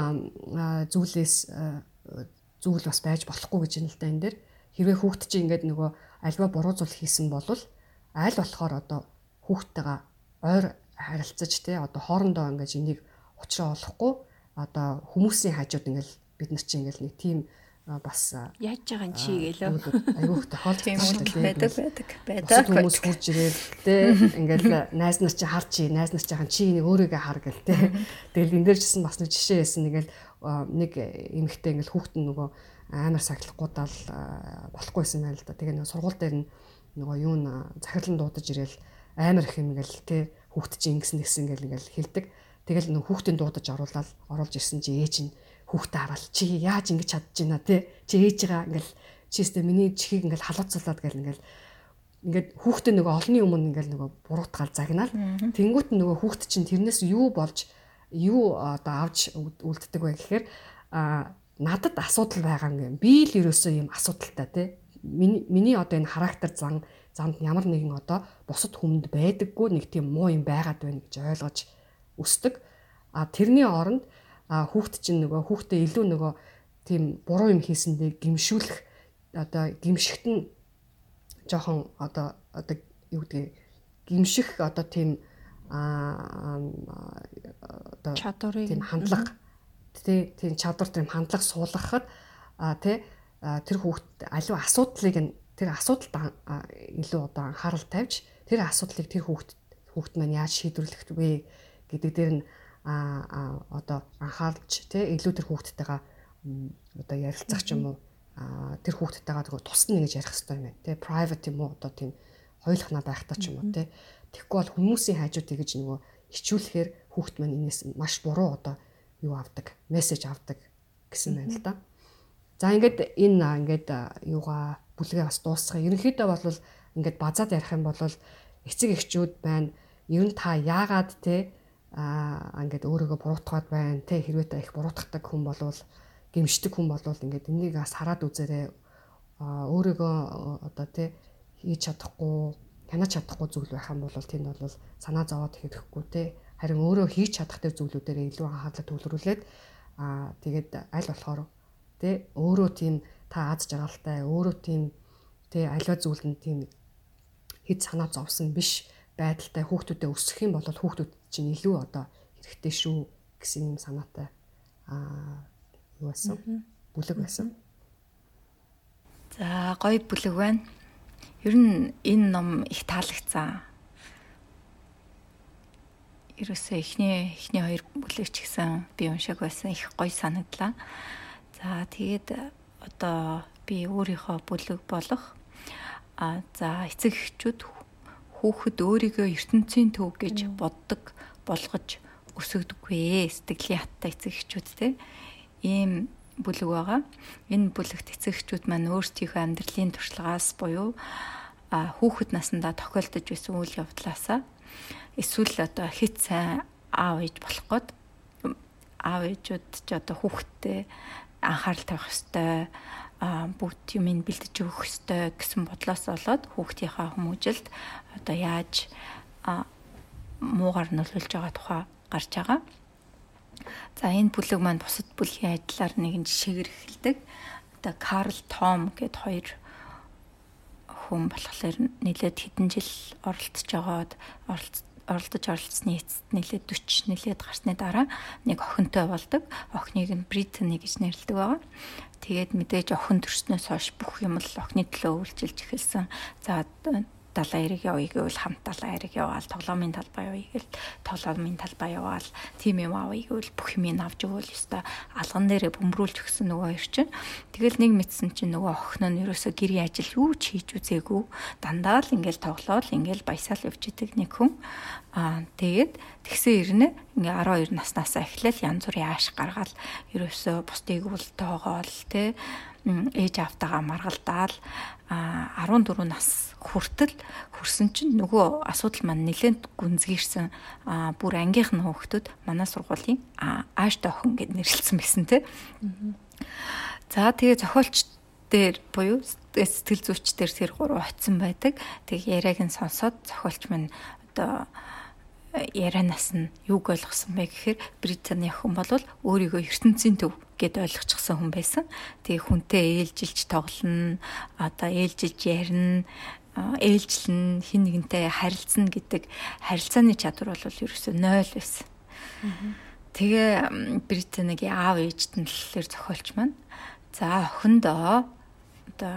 зүйлээс зүйл бас байж болохгүй гэж юм л да энэ дээр хэрвээ хүүхд чинь ингээд нөгөө альва буруу зүйл хийсэн бол аль болохоор одоо хүүхдтэйгээ ойр харилцаж те одоо хоорондоо ингэж энийг учраа олохгүй одоо хүмүүсийн хажууд ингээл бид нар чинь ингээл нэг тийм бас яаж байгаа чи гэлөө айгүйх тохиолдсон байдаг байдаг байдаг. хүмүүс хурж ирээд те ингээл найз нар чи хар чи найз нар чи хаан чи нэг өөрийгөө хар гэл те. Тэгэл энэ дээр чсэн бас нэг жишээ байсан нэгэл нэг эмэгтэй ингээл хүүхд нь нөгөө амар сахилахгүйдаал болохгүйсэн байл л да. Тэгээ нэг сургууль дээр нөгөө юу н захирлан дуудаж ирээл амар их юм ингээл те хүүхд чи ингэсэн тэгсэн ингээл ингээл хэлдэг. Тэгэл нөх хүүхдийн дуудаж оруулаад оруулж ирсэн чи ээж нь хүүхдээ хараал чи яаж ингэж байна те? Чи ээжигээ ингээл чи өстө миний чихийг ингээл халууцуулаад гэл ингээл ингээд хүүхдээ нөгөө олонний өмнө ингээл нөгөө буруутгаал загнаал тэнгуут нөгөө хүүхд чинь тэрнээс юу болж юу одоо авч үлддэг вэ гэхээр а надад асуудал байгаа юм. Би л ерөөсөө юм асуудалтай те. Миний миний одоо энэ характер зан замд ямар нэгэн одоо бусад хүмд байдаггүй нэг тийм муу юм байгаад байна гэж ойлгож өсдөг. А тэрний оронд хүүхд чинь нөгөө хүүхдээ илүү нөгөө тийм буруу юм хийсэндээ гимшүүлэх одоо гимшигт нь жоохон одоо одоо юу гэдгийг гимших одоо тийм а одоо чадварыг тийм хандлага. Тийм чадвар тийм хандлага суулгахад тий тэр хүүхд аливаа асуудлыг нь тэр асуудалд илүү одоо анхаарал тавьж тэр асуудлыг тэр хүүхд хүүхд маань яаж шийдвэрлэх вэ гэдэг дээр нь а одоо анхаарч тий илүү тэр хүүхдтэйгээ одоо ярилцах ч юм уу тэр хүүхдтэйгээ тэгээ тусна гэж ярих хэрэгтэй юм байна тий private юм уу одоо тийм хойлохнаа байхтаа ч юм уу тий тэгэхгүй бол хүмүүсийн хажууд тэгэж нөгөө хичүүлэхээр хүүхд маань энэс маш буруу одоо юу авдаг мессеж авдаг гэсэн байна л да. За ингээд энэ ингээд юугаа бүлгээ бас дуусгах. Ерөнхийдөө бол ингээд базаад ярих юм бол эцэг эхчүүд байна. Ер нь та яагаад те аа ингээд өөрийгөө буруутгаад байна те хэрвээ та их буруутгадаг хүн болвол гимшдэг хүн болвол ингээд энийг бас хараад үзээрэй. Өөрийгөө одоо те хийж чадахгүй, хянаж чадахгүй зүйл байх юм бол тэнд бол санаа зовоод хэрэггүй те харин өөрөө хийж чадах тэр зүйлүүдээр илүү анхаарал төвлөрүүлээд аа тэгээд аль болохоор те өөрөө тийм та аз жаргалтай өөрөө тийм тэ аливаа зүйл нь тийм хэд санаа зовсон биш байдалтай хүүхдүүдэд өсөх юм бол хүүхдүүд чинь илүү одоо хэрэгтэй шүү гэсэн юм санаатай аа юу байсан бүлэг байсан. За гоё бүлэг байна. Ер нь энэ ном их таалагцсан. Ерөөсөө эхний эхний хоёр бүлэг ч гэсэн би уншааг байсан их гоё санагдлаа. За тэгээд одоо би өөрийнхөө бүлэг болох а за эцэг эхчүүд хүүхэд өөрийгөө ертөнцийн төв гэж боддог болгож өсөгдөггүй сэтгэлийн хаттай эцэг эхчүүд те ийм бүлэг байгаа. Энэ бүлэгт эцэг эхчүүд маань өөрсдийнхөө амьдралын туршлагаас буюу хүүхэд насндаа тохиолдож байсан үйл явдлаасаа эсвэл одоо хит сайн аав ээж болох гээд аав ээжүүд ч одоо хүүхэдтэй анхаарал тавих ёстой бүгд юмыг бэлдэж өгөх ёстой гэсэн бодлоос болоод хүүхдийнхаа хүмүүжилд одоо яаж муугар нөлөөлж байгаа тухай гарч байгаа. За энэ бүлэг маань бусад бүлгийн адилаар нэгэн жишээгээр эхэлдэг. Одоо Карл Том гэд хоёр хүн болохоор нэлээд хэдэн жил оролцож байгаад оролдож оролцсны эцэст нэлээд 40 нэлээд гарсны дараа нэг охинтой болдог. Охиныг нь Британи гэж нэрлэдэг байгаа. Тэгээд мэдээж охин төрснөөс хойш бүх юм л охины төлөө үйлчилж эхэлсэн. За далайн эрэг явъя гэвэл хамт далайн эрэг яваал тоглоомын талбай явъя гэвэл тоглоомын талбай яваал тим юм авъя гэвэл бүх юм авч өгвөл ёстой. Алган дээрээ бөмбөрүүлж өгсөн нөгөө хоёр чинь тэгэл нэг мэдсэн чинь нөгөө охин нь ерөөсө гэрийн ажил юу ч хийж үзээгүй. Дандаа л ингээл тоглоол ингээл баясаал явж идэг нэг хүн. Аа тэгээд тэгсэн ирнэ. Ингээ 12 наснаасаа эхлээл янз бүрийн ааш гаргаал ерөөсө бусдыг үлтээгоол те ээж автагаа маргалдаал. 14 нас хүртэл хүрсэн чинь нөгөө асуудал маань нэлээд гүнзгийрсэн бүр ангийнх нь хүүхдүүд манай сургуулийн ааштай охин гэд нэрлэлсэн байсан те. За тэгээ зохиолч дээр буюу сэтгэл зүйч дээр тэр гурав очисон байдаг. Тэг яриаг нь сонсоод зохиолч минь одоо ярианаас нь юг ойлгосон бэ гэхээр Британий хүн бол өөрийгөө ертөнцийн төв гэд ойлгочихсон хүн байсан. Тэгээ хүнтэй ээлжилж тоглоно, одоо ээлжилж ярина, ээлжлэн хин нэгнтэй харилцана гэдэг харилцааны чадвар бол ерөөсөө 0 байсан. Тэгээ Британигийн аав ээжт нь болохоор зохиолч маань за охиндоо одоо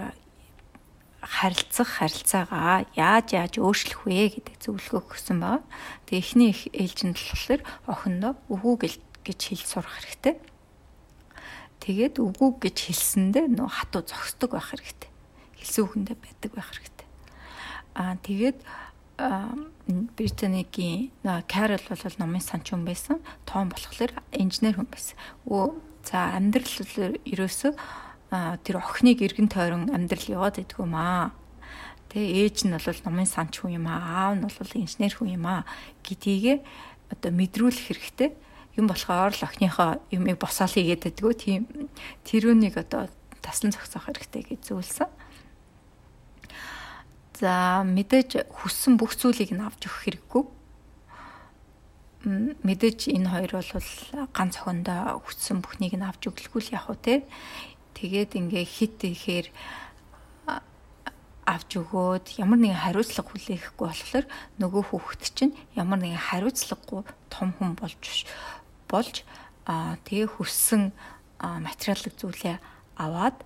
харилцах харилцаагаа яаж яаж өөрчлөх вэ гэдэг зөвлөгөө өгсөн байна. Тэгээ эхний их ээлжинд болохоор охиндоо үгүй гэж хэлж сурах хэрэгтэй. Тэгээд үгүй гэж хэлсэндээ нөө хатуу зогсдог байх хэрэгтэй. Хэлсэн үгэндээ байдаг байх хэрэгтэй. Аа тэгээд Британигийн Карл бол номын санч хүн байсан. Том болохоор инженер хүн байсан. Өө за амьдрал ерөөсөө тэр охиныг эргэн тойрон амьдрал яваад идэх юм аа. Тэгээ ээж нь бол номын санч хүн юм аа, аав нь бол инженер хүн юм аа гэдгийг одоо мэдрүүлэх хэрэгтэй. Юм болохоор л охиныхоо юмыг босоол хийгээд байдгүй тийм тэрүүнийг одоо таслан зогсоох хэрэгтэй гэж зөвлөсөн. За мэдээж хүссэн бүх зүйлийг нь авч өгөх хэрэггүй. Мэдээж энэ хоёр бол ганц охиндоо хүссэн бүхнийг нь авч өглөхгүй л яг уу те Тэгээд ингээ хит ихээр авч өгөөд ямар нэгэн хариуцлага хүлээхгүй болохоор нөгөө хүүхэд чинь ямар нэгэн хариуцлагагүй том хүн болж болж тэгээ хүссэн материалын зүйлээ аваад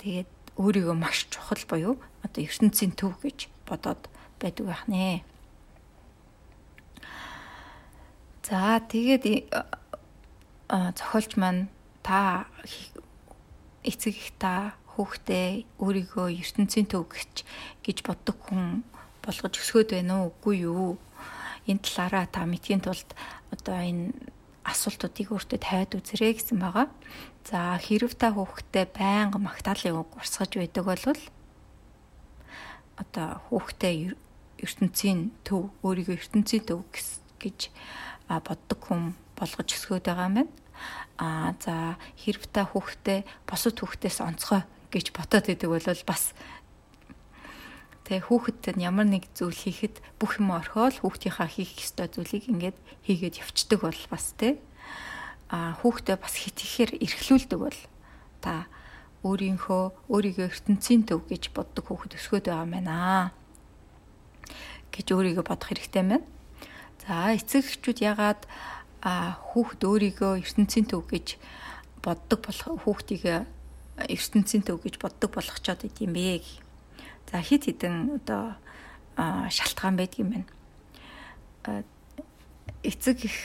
тэгээд өөрийгөө маш чухал буюу одоо ертөнцийн төв гэж бодоод байдаг байх нэ. За тэгээд зохиолч маань та эцэг их та хүүхдээ өөрийгөө ертөнцийн төв гэж гэж боддог хүн болгож өсгөөд байна уу үгүй юу энэ талаараа та мэдхийн тулд одоо энэ асуултуудыг өөртөө тавиад үзэрэй гэсэн байгаа. За хэрв та хүүхдээ байнга магтаалын үг урсгаж байдаг бол одоо хүүхдээ ертөнцийн төв өөрийгөө ертөнцийн төв гэж боддог хүн болгож өсгөөд байгаа юм байна. Аа за хэрв та хүүхдээ босод хүүхдээс онцгой гэж ботоод идэг бол бас тэг хүүхэдтэй ямар нэг зүйл хийхэд бүх юм орхиол хүүхдийнхаа хийх ёстой зүйлийг ингээд хийгээд явцдаг бол бас тэг а хүүхдээ бас хит ихээр эрхлүүлдэг бол та өөрийнхөө өөрийгөө ертөнцийн төв гэж боддог хүүхэд өсгөөд байгаа юм байна гэж өөрийгөө бодох хэрэгтэй байна. За эцэг эхчүүд ягаад а хүүхд өөрийгөө ертөнцийн төв гэж боддог болох хүүхдийг ертөнцийн төв гэж боддог болгочоод идэм бэ. За хит хитэн одоо шалтгаан байдаг юм байна. Эцэг их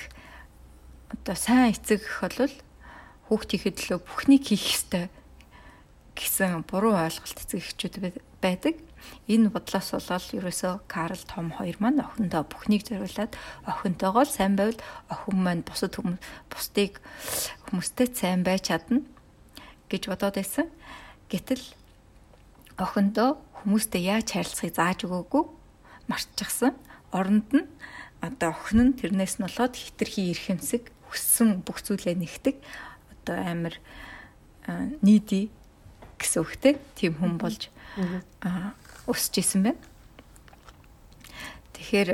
одоо сайн эцэг бол хүүхдийнхээ төлөө бүхнийг хийх ёстой гэсэн буруу ойлголт эцэг эхчүүд байдаг. Энэ бодлоос болол ерөөсөө Карл Том хоёр маань охиндоо бүхнийг зориулаад охинтойгоо сайн байвал охин маань бусад хүмүүс бусдыг хүмүүстэй сайн байж чадна гэж бодоод байсан. Гэтэл охиндоо хүмүүстэй яаж харилцахыг зааж өгөөгүй мартчихсан. Оронд нь одоо охин нь тэрнээс нь болоод хитрхи эрхэмсэг хүссэн бүх зүйлээ нэгдэг. Одоо амар нийди гэсэн үгтэй тийм хүн болж өсөж исэн байна. Тэгэхээр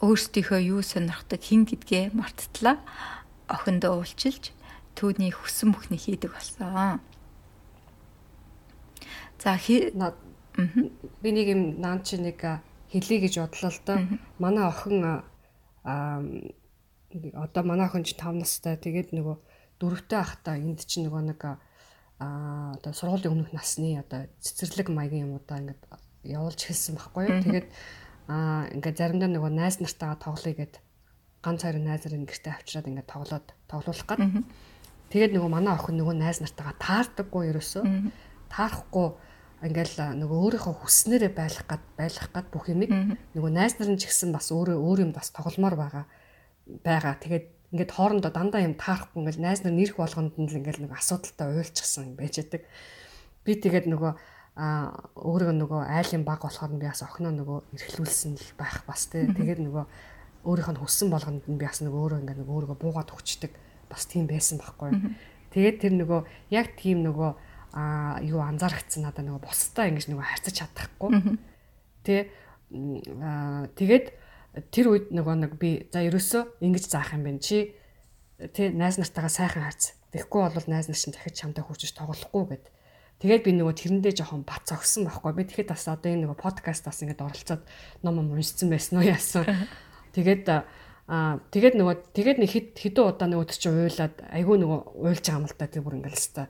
өөрсдийнхөө юу сонирхдаг хин гэдгээ марттлаа охиндоо уулчилж түүний хүссэн бүхний хийдэг болсон. За би нэг юм наан чи нэг хэлий гэж бодлоо л доо. Манай охин одоо манай охин ч 5 настай. Тэгээд нөгөө дөрөвтэй ахта энд чинь нөгөө нэг аа одоо сургуулийн өмнөх насны одоо цэцэрлэг маягийн юмудаа ингээд явуулж хэлсэн байхгүй юу. Тэгээд аа ингээд заримдаа нөгөө найз нартайгаа тоглоё гэд ганц хоёр найз нар гэртээ авчираад ингээд тоглоод тоглуулах гад. Тэгээд нөгөө манай охин нөгөө найз нартайгаа таардаггүй ерөөсөө. Таарахгүй ингээл нөгөө өөрийнхөө хүснээрээ байлах гад байлах гад бүх юмыг нөгөө найз нар нь ч гэсэн бас өөрөө өөр юм бас тогломоор байгаа байгаа. Тэгээд ингээд хоорондоо дандаа юм таарахгүй ингээл найз нар нэрх болгонд нь л ингээл нэг асуудалтай уйлчихсан байж байдаг. Би тэгээд нөгөө а өөрөө нөгөө айлын баг болохоор би бас охиноо нөгөө эрхлүүлсэн л байх бас тий. Тэгээд нөгөө өөрийнх нь хүссэн болгонд нь би бас нөгөө өөрөө ингээд нөгөө өөрийгөө буугаад өгчдөг бас тийм байсан байхгүй. Тэгээд тэр нөгөө яг тийм нөгөө а юу анзаарчихсан надаа нөгөө бусдаа ингэж нөгөө харьцаж чадахгүй. Тэ тэгээд тэр үед нөгөө нэг би за ерөөсөө ингэж заах юм байна чи тэ найз нартайгаа сайхан харьц. Тэгэхгүй бол найз нар чинь дахиж чамтай хурцж тоглохгүй гэд. Тэгээд би нөгөө тэрэндээ жоохон бац огсон байхгүй. Би тэгэхэд бас одоо энэ нөгөө подкастаас ингээд оролцоод ном ном уншсан байсан уу яасан. Тэгээд Аа тэгээд нөгөө тэгээд нэг хэд хэдэн удаа нөгөө чи уйлаад айгүй нөгөө уйлж байгаа юм л та тэр бүр ингээл хэвээр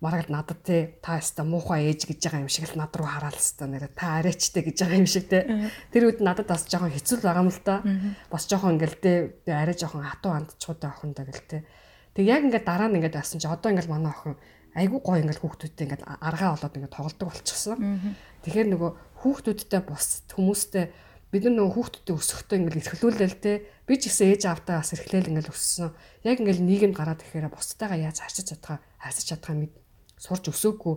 мараг надад те та яста муухай ээж гэж байгаа юм шиг л над руу хараад хэвээр нэрэ та арайчтай гэж байгаа юм шиг те. Тэр үед надад бас жоохон хэцүү байгаа юм л да бас жоохон ингээл те би арай жоохон хатуу андчуудаа охиндаа гэл те. Тэг яг ингээд дараа нь ингээд басан чи одоо ингээд манай охин айгүй гоё ингээд хүүхдүүдтэй ингээд аргаа болоод ингээд тоглолдог болчихсон. Тэгэхээр нөгөө хүүхдүүдтэй бус хүмүүстэй бид нар нөгөө хүүхдүүдтэй өсөхдөө ингээд эрхлүүлээл те. Би ч гэсэн ээж аавтаа бас эрхлээл ингээд өссөн. Яг ингээд нийгэм гараад ирэхээр бусдтайгаа яаж харьцаж чадхаа харьцаж чадхаа мэд сурч өсөөгүй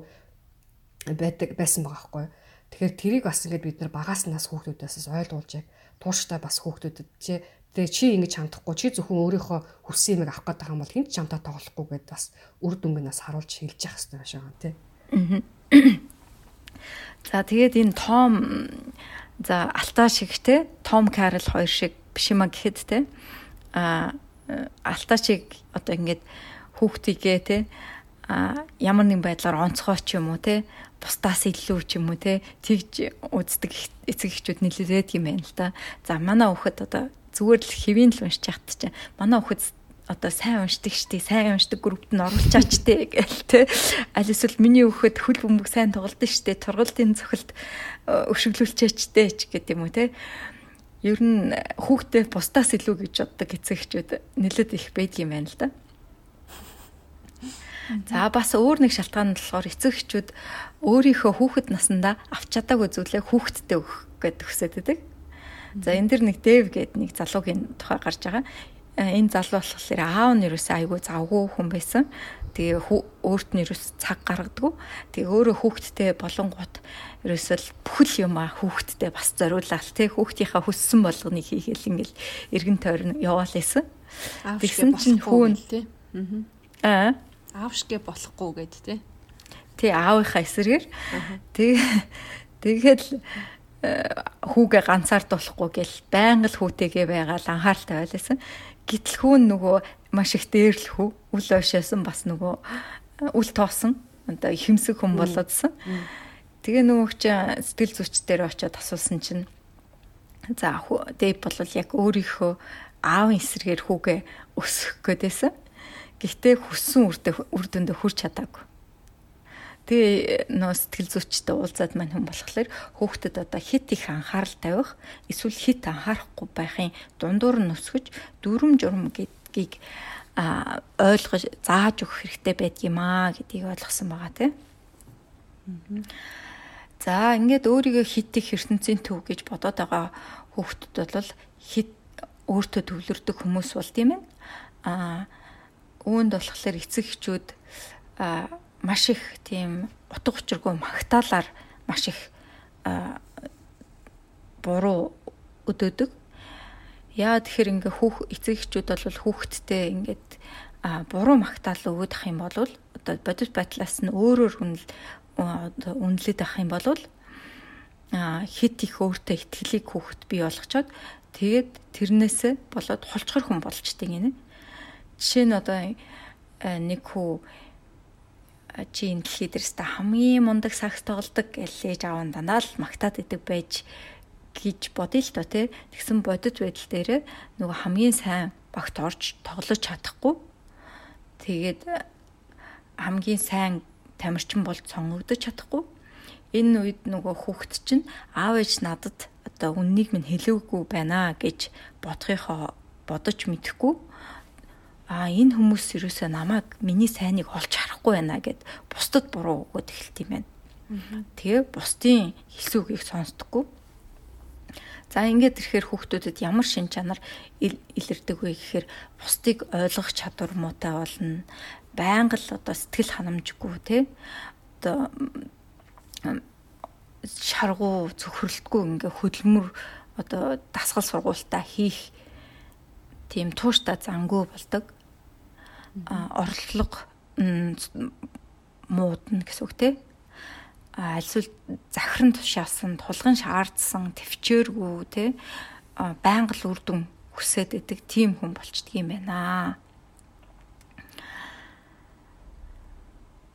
байдаг байсан байгаа байхгүй. Тэгэхээр тэрийг бас ингээд бид нар багаас нас хүүхдүүдээс ойлгуулж яг тууштай бас хүүхдүүдэд чи тэгээ чи ингэж хандахгүй чи зөвхөн өөрийнхөө хүссэн юмыг авах гэдэг юм бол хинт чамтай тоглохгүй гэд бас үр дүнгээс харуулж хэлж явах хэрэгтэй байна шагаа тий. За тэгээд энэ том за алтаа шиг те том карл хоёр шиг биш юма гэхэд те а алтаа шиг одоо ингээд хүүхдийгээ те а ямар нэгэн байдлаар онцгой ч юм уу те бусдаас илүү ч юм уу те тэгж үздэг эцэг эхчүүд нэлээд юм байна л да. За манай хүүхэд одоо зүгээр л хэвийн л уншиж яхад чинь манай хүүхэд одоо сайн уншдаг штий сайн уншдаг группт нь оруулчаач те гэл те аль эсвэл миний хүүхэд хөл бөмбөг сайн тоглолт штий тургалтын цохилт өшөглүүлчээч те ч гэдэг юм уу те ер нь хүүхдээ бусдаас илүү гэж боддог эцэг эхчүүд нэлээд их байдгийм байна л да. За бас өөр нэг шалтгаан нь болохоор эцэг эхчүүд өөрийнхөө хүүхэд насндаа авч чадаагүй зүйлээ хүүхэдтэй өгөх гэдэг хүсэж байдаг. За энэ дэр нэг Дэв гэдэг нэг залуугийн тухай гарч байгаа. Э, энэ залуу болохоор аав нь юусэн айгүй завгүй хүн байсан. Тэгээ өөрт нь юус цаг гаргадаг. Тэгээ өөрөө хүүхэдтэй болонгууд ерөөсөл бүхэл юм а хүүхэдтэй бас зориулаад тий хүүхдийнхаа хүссэн болгоныг хийгээл ингээл эргэн тойрон яваал байсан. Тэгсэн чинь хүүн тий. Аа аавшгэ болохгүй гэд тий. Тий аавынхаа эсрэгээр. Тэг тэгэл э, хүүгээ ганцаар дуулахгүй гэл байнга л хүүтэйгээ байгаад анхааралтай байлаа. Гэтэл хүүн нөгөө маш их дээрлэх хүү үл ойшоосон бас нөгөө э, үл тоосон одоо хэмсэг хүн болоодсан. Тэгээ нөгөө чинь сэтгэл зүйч дээр очиод асуусан чинь за дэв бол яг өөрийнхөө аавын эсрэгээр хүүгээ өсгөх гээдсэн. Гэхдээ хүссэн үр дүндээ хүрч чадаагүй. Тэгээ нөө сэтгэл зүйчтэй уулзаад мань хүн болохоор хүүхдэд одоо хит их анхаарал тавих эсвэл хит анхаарахгүй байхын дундуур нь өсгөж дүрм журм гэдгийг а ойлгож зааж өгөх хэрэгтэй байдгиймаа гэдгийг ойлгосон байгаа тийм. За ингээд өөрийгөө хит их ертөнцийн төв гэж бодоод байгаа хүүхдэд бол хит өөртөө төвлөрдөг хүмүүс бол тийм ээ. А үүнд болохоор эцэг эхчүүд маш их тийм утга учиргүй магтаалаар маш их буруу өдөөдөг. Яа тэгэхээр ингээ хүүх эцэг эхчүүд бол хүүхэдтэй ингээд буруу магтаал өгөх юм бол одоо бодит байдлаас нь өөрөөр хүнл үнэлээд авах юм бол хит их өөртөө ихтгэлийг хүүхэд бий болгочоод тэгээд тэрнээсээ болоод холчхор хүн болчтой гинэ. Жишээ нь одоо нэг хүү чи энэ дэлхий дээрээс та хамгийн мундаг сакс тоглодог гэж ээж аав дандаа л магтаад идэг байж гэж бодъё л доо тий. Тэгсэн бодит байдал дээр нөгөө хамгийн сайн багт орж тоглож чадахгүй. Тэгээд хамгийн сайн тамирчин бол сонгогдож чадахгүй. Энэ үед нөгөө хүүхэд чинь аав ээж надад одоо үннийг минь хэлээгүй байна гэж бодохыхоо бодож мэдэхгүй а энэ хүмүүс юусоо намайг миний сайныг олж харахгүй байна гэд бусдад буруу өгөөд эхэлт юм байна. Тэгээ бусдын хэлсэн үгийг сонсдоггүй За ингээд ирэхээр хүүхдүүдэд ямар шин чанар илэрдэг вэ гэхээр бусдыг ойлгох чадвар муутай болно. Байнга л одоо сэтгэл ханамжгүй те одоо шаргуу цөхрөлтгүй ингээ хөдөлмөр одоо дасгал сургуультаа хийх тийм тууштай зангуу болдог. А орлого муудна гэсэн үг те альсвал захиран тушаасан, тулгын шаардсан, төвчээргүй те байнга л үрдүн хүсээд идэг тийм хүн болчдөг юм байна.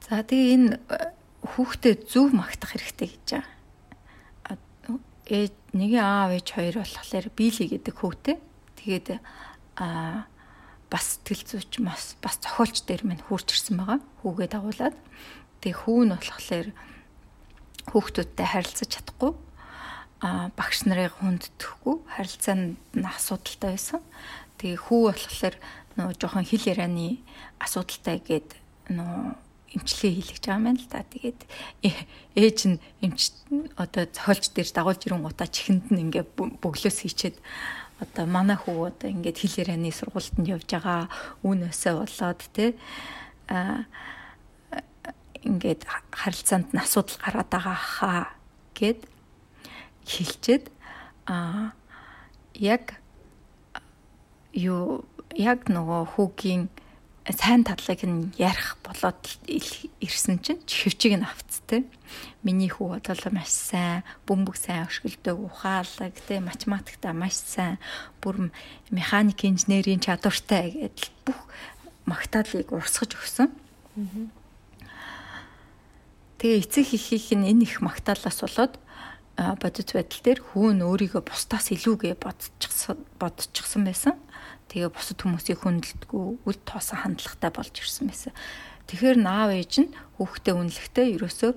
За тэгээ энэ хүүхдэд зөв магтах хэрэгтэй гэж байгаа. Ээж нэгэн аав ээж хоёр болохоор биелий гэдэг хүүтэй. Тэгээд а бас сэтгэл зүйч бас бас зохиолч дээр минь хурч ирсэн байгаа. Хүүгээ дагуулад. Тэгээ хүү нь болохоор хүүхдүүдтэй харилцаж чадахгүй а багш нарыг хүндэтгэхгүй харилцаанд нь асуудалтай байсан. Тэгээ хүү болохоор нөө жоохон хэл ярианы асуудалтай гээд нөө эмчилгээ хийлгэж байгаа юм л да. Тэгээд э, ээж нь эмч одоо зохиолч дээр дагуулж ирэн гутаа чихэнд нь ингээ бөглөөс хийчээд одоо манай хүү одоо ингээд хэл ярианы сургуультанд явж байгаа үн өсөө болоод те а ингээд харилцаанд нь асуудал гараад байгаа хаа гэд хэлчихэд а яг юу яг нөгөө хүүгийн сайн тадлыг нь ярих болоод ирсэн чинь хөвчийг нь авцтэй. Миний хүү бодлоо маш сайн, бөмбөг сайн өшгөлдөг, ухаалаг, тэ математиктаа маш сайн, бүр механик инженерийн чадвартай гэдэл бүх магтаалыг урсгаж өгсөн. Тэгээ эцэг хийхийг нь энэ их магтаалаас болоод бодит байдал дээр хүүн өөрийгөө бусдаас илүүгээ бодчихсон бодчихсон байсан. Тэгээ бусад хүмүүсийг хүндэлдэггүй үл тоосон хандлагатай болж ирсэн байсан. Тэгэхээр наав ээж нь хүүхдээ үнэлэхдээ ерөөсөө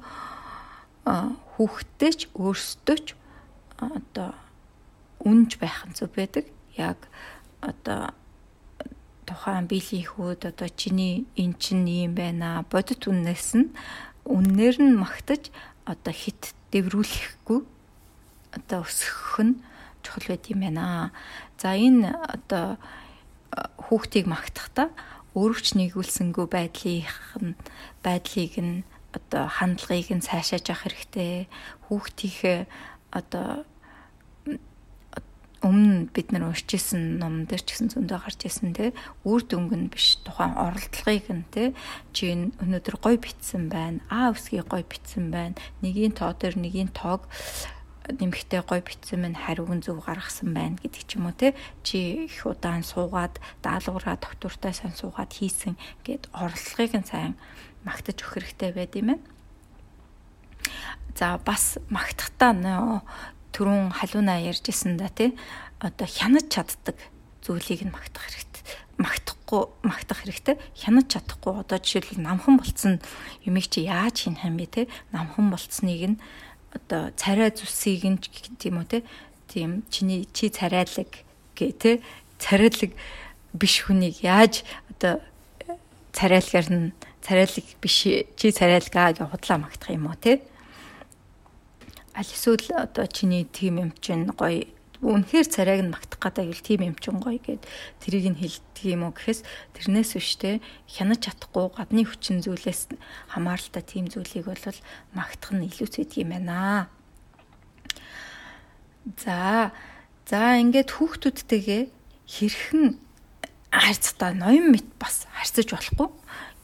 хүүхдтэй ч өөрсдөө ч одоо үнж байх нь зөв байдаг. Яг одоо тухайн биелийн хүүд одоо чиний эн чинь юм байна. Бодит үннээс нь үннээр нь магтаж одоо хит дэврүүлэхгүй одоо өсгөх нь чухал байд юм байна. За энэ одоо хүүхдийг магтахдаа өөрөвч нэгүүлсэнгүй байдлыг нь байдлыг нь одоо хандлагыг нь цаашааж авах хэрэгтэй. Хүүхдийнхээ одоо өмнө бид нар уншижсэн ном дээр ч гэсэн зөндөө гарч ирсэн те үр дүнг нь биш тухайн оролдлогыг нь те чи өнөөдөр гой битсэн байна а үсгийн гой битсэн байна нэгийн тоо дээр нэгийн тоог нэмэгтэй гой битсэн мэн хариуг зөв гаргасан байна гэдэг ч юм уу те чи их удаан суугаад даалгавраа доктортай сайн суугаад хийсэн гэд орлогыг нь сайн магтаж өгөх хэрэгтэй байд юм байна За бас магтахтаа нөө түрүүн халуунаа ярьжсэн да тий одоо хянаж чаддаг зүйлийг нь магтах хэрэгтэй магтахгүй магтах хэрэгтэй. Хянаж чадахгүй одоо жишээлбэл намхан болцсон юмыг чи яаж хийнх юм бэ те намхан болцсныг нь одоо царай зүсийг нь тийм үү те тийм чиний чи царайлаг гэ те царайлаг биш хүнийг яаж одоо царайлгаар нь царайлаг биш чи царайлгаа гэж худлаа магтах юм уу те аль эсвэл одоо чиний тим юм чинь гоё үнэхээр царайг нь магтах гэдэг юм тим юм чинь гоё гэд тэрийг нь хэлдэг юм уу гэхээс тэрнээс биштэй хянаж чадахгүй гадны хүчин зүйлээс хамааралтай тим зүйлийг бол магтах нь илүү зүйдэг юм байна. За за ингээд хүүхдүүдтэйгээ хэрхэн харьцтай ноён мэт бас харьцаж болохгүй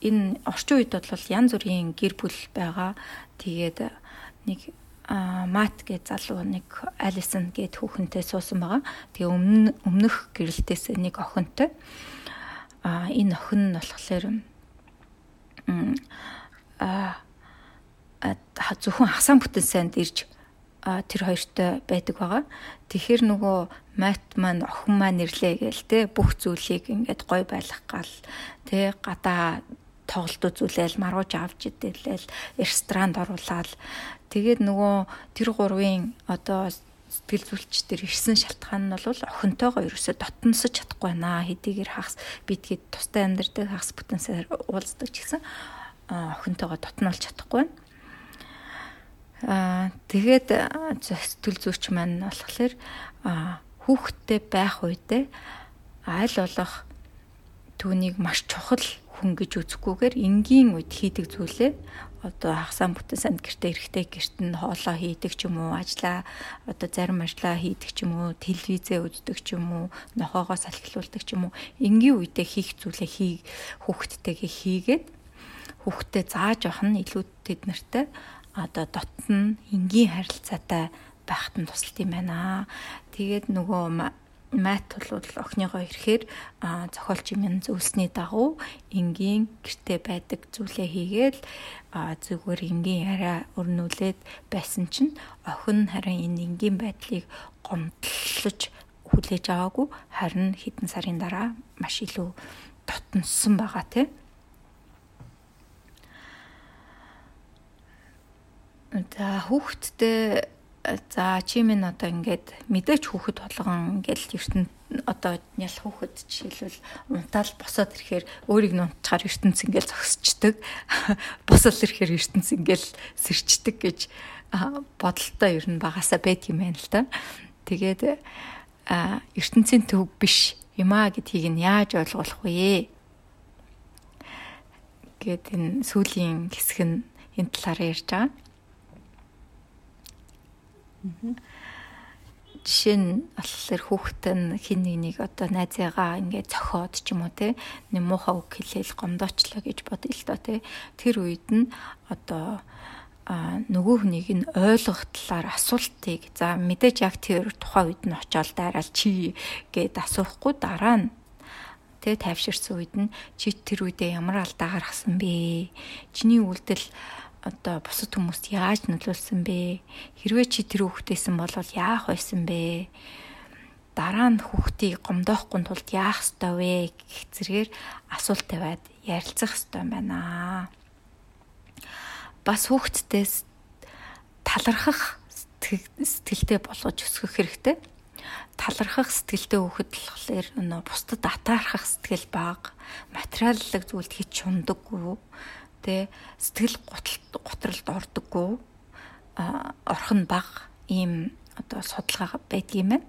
энэ орчин үед бол янз бүрийн гэр бүл байгаа. Тэгээд нэг мат гэж залуу нэг Алисон гэд хүүхэнтэй суусан байгаа. Тэгээ өмнө өмнөх гэрэлтээс нэг охинтой. А энэ охин нь болохоор а зөвхөн хасан бүтэн санд ирж тэр хоёртой байдаг байгаа. Тэгэхээр нөгөө мат маань охин маань нэрлээ гээл те бүх зүйлийг ингээд гой байлгах гал те гадаа тоглолт үзүүлээл маргууж авч идэлээл ресторанд оруулаад тэгээд нөгөө тэр гурвын одоо сэтгэл зүлч төр ирсэн шалтгаан нь бол охинтойгоо ерөөсө дотносож чадахгүй байна. Хэдийгээр хагас бидгээд тустай амьдардаг хагас бүтэнсээр уулздаг ч гэсэн охинтойгоо дотнолж чадахгүй байна. Аа тэгээд сэтгэл зүйч маань болохоор хүүхдтэй байх үедээ аль болох түүнийг маш чухал хүн гэж үзэхгүйгээр энгийн үед хийдэг зүйлээ одоо хагасаа бүтэн санд гэртээ эрэхтэй гэрт нь хоолоо хийдэг ч юм уу ажлаа одоо зарим ажлаа хийдэг ч юм уу телевизээ үздэг ч юм уу нохоогоо салхилуулдаг ч юм уу энгийн үедээ хийх зүйлээ хий хүүхдтэйгээ хийгээд хүүхдтэй зааж авах нь илүү тэд нартай одоо дотн энгийн харилцаатай байхад нь тусалт юм байна. Тэгээд нөгөө мат бол охиныгоо ирэхээр зохиолч юм зөвлсний дагуу. Энгийн гэрте байдаг зүйлээ хийгээл зүгээр энгийн арай өрнүүлээд байсан чинь охин харин энэ энгийн байдлыг гомдлож хүлээж аваагүй. Харин хэдэн сарын дараа маш илүү дотноссон байгаа тийм За хүүхдтэй за чи минь одоо ингээд мэдээч хүүхэд болгон ингээл ертөнд одоо нял хүүхэд жишээлбэл унтаал босоод ирэхээр өөрийг нь унтчихаар ертөнц ингээл зогсчдөг. Босол ирэхээр ертөнц ингээл сэрчдэг гэж бодолтой ер нь багасаа байд юм байна л да. Тэгээд ертөнцийн төв биш юм а гэдгийг нь яаж ойлгох вэ? гэд энэ сүүлийн хэсэг нь энэ талаар ярьж байгаа. Жишээ нь болохоор хүүхэд нь хин нэг нэг одоо найзаагаа ингээд цохоод ч юм уу те нэг муухай үг хэлээл гомдоочлоо гэж бодъё л доо те. Тэр үед нь одоо нөгөө хүнийг нь ойлгох талаар асуултыг за мэдээж яг тэр тухайн үед нь очиод дайраал чи гэд асуухгүй дараа нь тэ тайвширсан үед нь чи тэр үедээ ямар алдаа гаргасан бэ? Чиний үйлдэл одоо бусад хүмүүст яаж нөлөөлсөн бэ? Хэрвээ чи тэр хүүхдээсэн бол яах байсан бэ? Дараа нь хүүхдийг гомдоохгүй тулд яах ёстой вэ гэх зэргээр асуулт тавиад ярилцах ёстой юм байна. Бас хүүхдтээс талархах сэтгэлтэй болгож өсгөх хэрэгтэй. Талархах сэтгэлтэй хүүхэд болохоор нөө бусдад атаархах сэтгэл бага, материаллык зүйлд хийж чундаггүй тэ сэтгэл готролд ордоггүй орох нь баг ийм одоо судалгаа байдаг юм байна.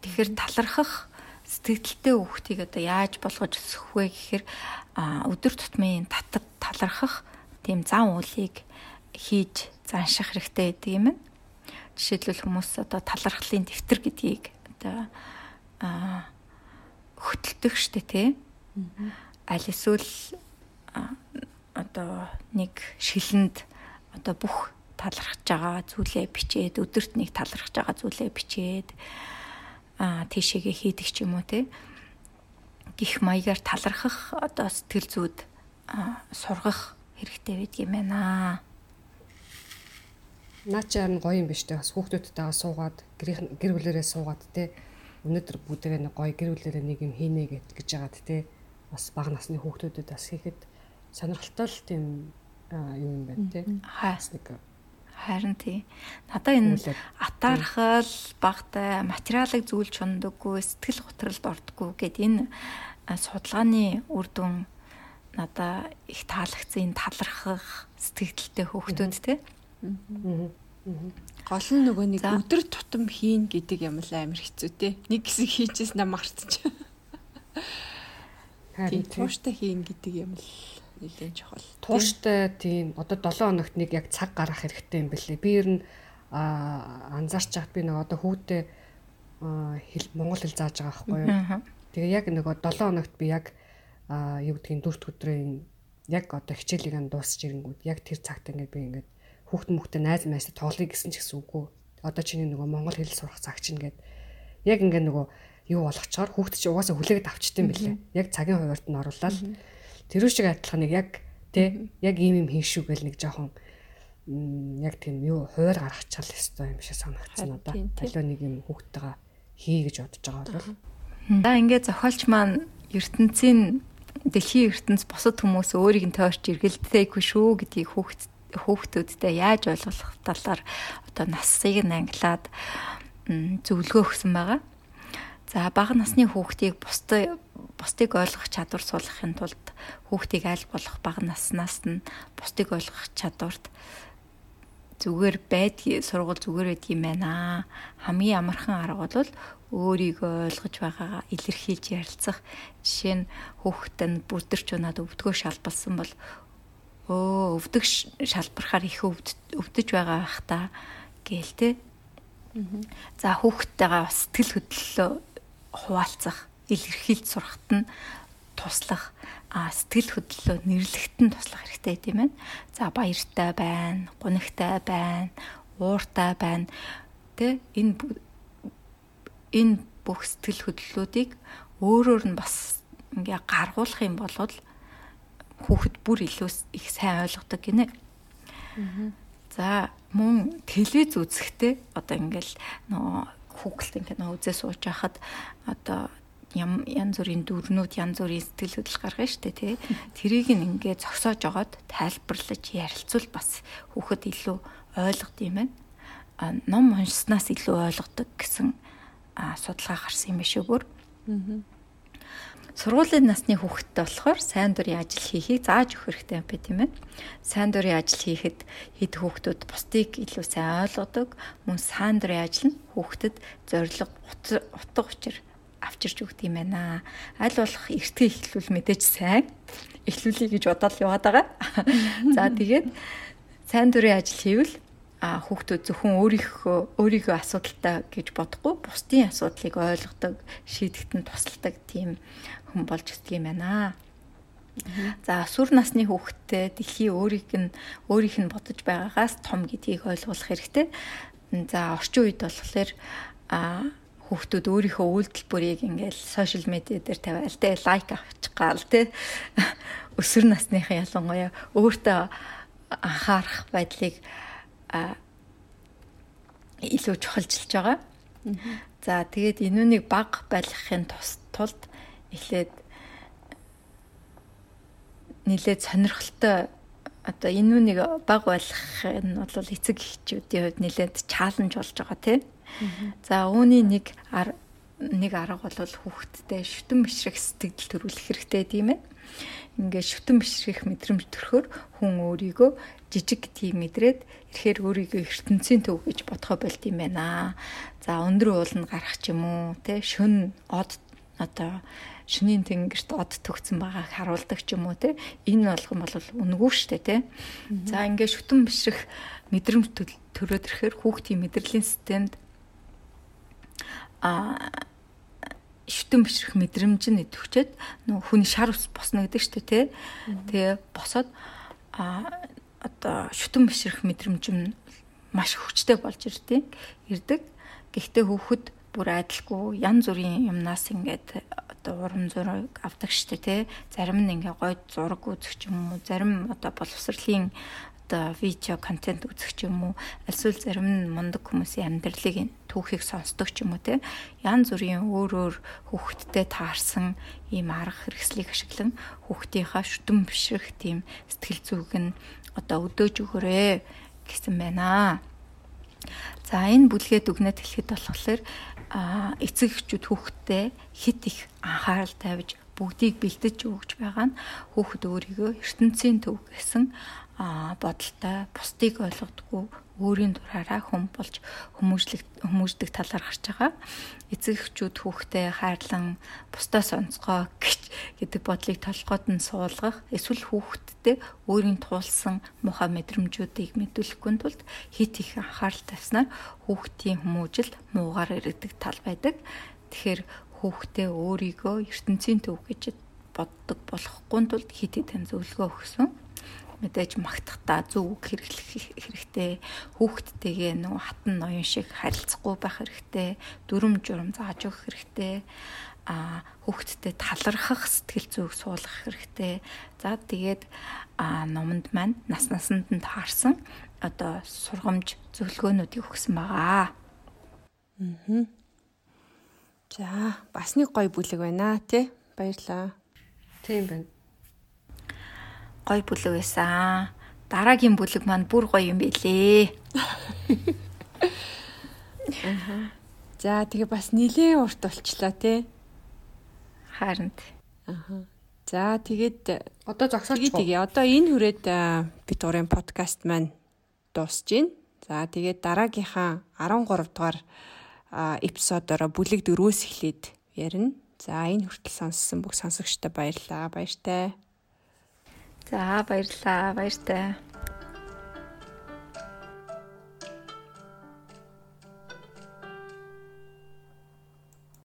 Тэгэхээр талархах сэтгэлтэй хүүхдийг одоо яаж болгож өсгөх вэ гэхээр өдөр тутмын татад талархах тийм зан үйлийг хийж занших хэрэгтэй гэдэг юм байна. Жишээлбэл хүмүүс одоо талархлын дэвтэр гэдгийг одоо хөтэлдэг штэ тий. Аль эсвэл одоо нэг шилэнд одоо бүх талархаж байгаа зүйлээ бичээд өдөрт нэг талархаж байгаа зүйлээ бичээд аа тийшээгээ хийдэг ч юм уу те гих маягаар талархах одоо сэтгэл зүйд сургах хэрэгтэй байдаг юм байна. Наа чи харин гоё юм биш үү? Бас хүүхдүүдтэйгээ суугаад гэр бүлэрээ суугаад те өнөөдөр бүгдээ нэг гоё гэр бүлэрээ нэг юм хийнэ гэж яагаад те бас бага насны хүүхдүүдэд бас хийхэд сонирхолтой л тийм юм байна тий. Хаас нэг харин тий. Надаа энэ атаархал багтай материалыг зүйлж ундаггүй сэтгэл готролд ордоггүй гэд энэ судалгааны үр дүн надаа их таалагдсан энэ талархах сэтгэлтэй хөөхтөнд тий. Гол нь нөгөө нэг өдөр тутам хийн гэдэг юм л амар хэцүү те. Нэг хэсэг хийчихсэн нь марцчих. Харин тууштай хийн гэдэг юм л нэлээд чухал. Тууштай тийм одоо 7 хоногт нэг яг цаг гаргах хэрэгтэй юм бэлээ. Би ер нь анзаарч чад би нэг одоо хүүхдээ хэл монгол хэл зааж байгаа байхгүй юу. Тэгээ яг нөгөө 7 хоногт би яг юу гэдгийг дөрөвт өдрийн яг одоо хичээлийг нь дуусч ирэнгүүт яг тэр цагт ингээд би ингээд хүүхд мөхтэй найз найз тоглоё гэсэн ч гэсэн үгүй. Одоо чиний нөгөө монгол хэл сурах цаг чинь ингээд яг ингээд нөгөө юу болгочоор хүүхд чи угаасаа хүлээгээд авчтсан бэлээ. Яг цагийн хуваарт нь оруулаад тэр шиг адилхан нэг яг тий яг ийм юм хийн шүү гэл нэг жоохон яг тийм юу хуваар гаргачаал ёстой юм шиг санагдсан надаа. Талуу нэг юм хүүхдтэйгээ хий гэж бодож байгаа бол. За ингээд зохиолч маань ертөнцийн дэлхийн ертөнц бусад хүмүүс өөрийг нь тойрч эргэлдээгүй шүү гэдгийг хүүхд хүүхдүүдтэй яаж ойлгох талаар одоо насыг нь англиад зөвлөгөө өгсөн байгаа. За бага насны хүүхдийг бусдыг бусдыг ойлгох чадвар суулгахын тулд хүүхдийг аль болох бага наснаас нь бусдыг ойлгох чадварт зүгээр байдгийг сургууль зүгээр байдаг юм байна. Хамгийн амархан арга бол өөрийгөө ойлгож байгаагаа илэрхийлж ярилцах. Жишээ нь хүүхэд нь бүдэрч унаад өвдгөө шалбалсан бол өө өвдөг шалбарахаар их өвдөж байгаа бах та гээл те. За хүүхдтэйгээ сэтгэл хөдлөлөө хуваалцах, илэрхийлж сурахт нь туслах, а сэтгэл хөдлөлөө нэрлэхт нь туслах хэрэгтэй тийм ээ. За баяртай байна, гунигтай байна, ууртай байна. Тэ энэ энэ бүх сэтгэл хөдлөлүүдийг өөрөөр нь бас ингээ гаргуулах юм бол хүүхэд бүр илүү их сайн ойлгодог гинэ. За мөн телевиз үзэхдээ одоо ингээл нөгөө Google-т ингээд үзээ сууж байхад одоо янз бүрийн дүрнүүд янз бүрийн сэтгэл хөдлөл гаргана шүү дээ тий. Тэрийг ингээд зогсоож жагаад тайлбарлаж ярилцвал бас хүүхэд илүү ойлгод юм байна. А ном уншснаас илүү ойлгодог гэсэн судалгаа гарсан юм биш үү. Аа Сургуулийн насны хүүхэдтэй болохоор сайн дурын ажил хийхийг зааж өгөх хэрэгтэй бэ тийм ээ. Сайн дурын ажил хийхэд хэд хүүхдүүд бусдыг илүү сайн ойлгодог. Мөн сайн дурын ажил нь хүүхдэд зориг утга учир авчирч өгд юм байна. Аль болох эртгээ эхлүүл мэдээж сайн эхлүүлэе гэж бодоод яваад байгаа. За тэгээд сайн дурын ажил хийвэл а хүүхдүүд зөвхөн өөрийнхөө өөрийнхөө асуудалтай гэж бодохгүй бусдын асуудлыг ойлгодог, шийдэхэд нь тусалдаг тийм хүн болж ирдэг юм байна. За сүр насны хүүхэдтэй дэлхий өөрийг нь өөрийнх нь бодож байгаагаас том гэдгийг ойлгуулах хэрэгтэй. За орчин үед болохоор а хүүхдүүд өөрийнхөө үйлдэл бүрийг ингээл сошиал медиа дээр тавиал те лайк авчих гал те өсвөр насныхан ялангуяа өөртөө анхаарах байдлыг илүү чухалчилж байгаа. За тэгээд энүүнийг баг байлгахын тулд эхлээд нилээд сонирхолтой одоо энэ үнийг баг байлгах нь бол эцэг эхчүүдийн хувьд нилээд чаленж болж байгаа тийм. За үүний нэг нэг арга бол хүүхдтэй шүтэн бишрэх сэтгэл төрүүлэх хэрэгтэй тийм ээ. Ингээд шүтэн бишрэх мэдрэмж төрөхөр хүн өөрийгөө жижиг гэдгийг мэдрээд ирэхээр өөрийгөө ертөнцийн төв гэж бодхоо болд юм байна. За өндөр ууланд гарах ч юм уу, тэ шүн од одоо шөнийн тэнгэрт од төгцсөн байгааг харуулдаг ч юм уу те энэ болгон бол үнэгүй штэ те за ингээд шүтэн бишрэх мэдрэмж төрөөд ирэхээр хүүхдийн мэдрэлийн системд а шүтэн бишрэх мэдрэмж нь идэвчээд нөх хүний шар ус босно гэдэг штэ те тэгээ босоод а одоо шүтэн бишрэх мэдрэмж нь маш хүчтэй болж ирдэг ирдэг. Гэхдээ хүүхэд бүр айдалгүй янз бүрийн юмнаас ингээд одоо урам зориг авдаг штэ тий. Зарим нь ингээ гойд зураг үзэх юм уу, зарим одоо боловсролын видео контент үзэх ч юм уу, альсвал зарим нь мундаг хүмүүсийн амьдралыг түүхийг сонсдог ч юм уу тий. Ян зүрийн өөр өөр хүүхдтэй таарсан ийм арга хэрэгслийг ашиглан хүүхдийнхаа шүтэн бишрэх тийм сэтгэл зүг нь одоо өдөөж өгөөрэй гэсэн байна. За энэ бүлгээд үгнэт хэлэхэд болохоор эцэг эхчүүд хүүхдтэй хит их анхаарал тавьж бүгдийг бэлдэж өгч байгаа нь хүүхэд өөрийгөө ертөнцийн төв гэсэн бодолтой бусдыг ойлгодгүй өөрийн дураараа хүм болж хүмүүжлэг хүмүүждэг талаар гарч байгаа. Эцэг эхчүүд хүүхдээ хайрлан бусдаа сонцгоо гэдэг бодлыг толгойд нь суулгах эсвэл хүүхэдтэй өөрийн туулсан муухай мэдрэмжүүдийг мэдүүлэхгүй тулд хит их анхаарал тавьснаар хүүхдийн хүмүүжил муугаар иргэдэг тал байдаг. Тэгэхээр хүүхдээ өөрийгөө ертөнцийн төв гэж боддог болохгүй тулд хит хитэн зөвлөгөө өгсөн. Мэдээж магтахдаа зөв үг хэрэглэх хэрэгтэй. Хүүхдтэйгээ нөгөө хатан ноён шиг харилцахгүй байх хэрэгтэй. Дүрм журм зааж өгөх хэрэгтэй. А хүүхдтэй талархах сэтгэл зүйг суулгах хэрэгтэй. За тэгээд а номонд маань нас насанд нь таарсан одоо сургамж зөвлөгөөнүүдийг өгсөн байгаа. Аа. За, бас нэг гоё бүлэг байна тий. Баярлаа. Тийм байна. Гоё бүлэг байсан. Дараагийн бүлэг маань бүр гоё юм билээ. Аа. За, тэгээ бас нилээн урт болчлаа тий. Харин. Аа. За, тэгээд Одоо зогсооч. Тэгээ одоо энэ хүрээд бид гурийн подкаст маань дуусж байна. За тэгээд дараагийнхаа 13 дугаар эпизодороо бүлэг дөрвөөс эхлээд ярина. За энэ хүртэл сонссон бүх сонсогчдод баярлалаа. Баяртай. За баярлалаа. Баяртай.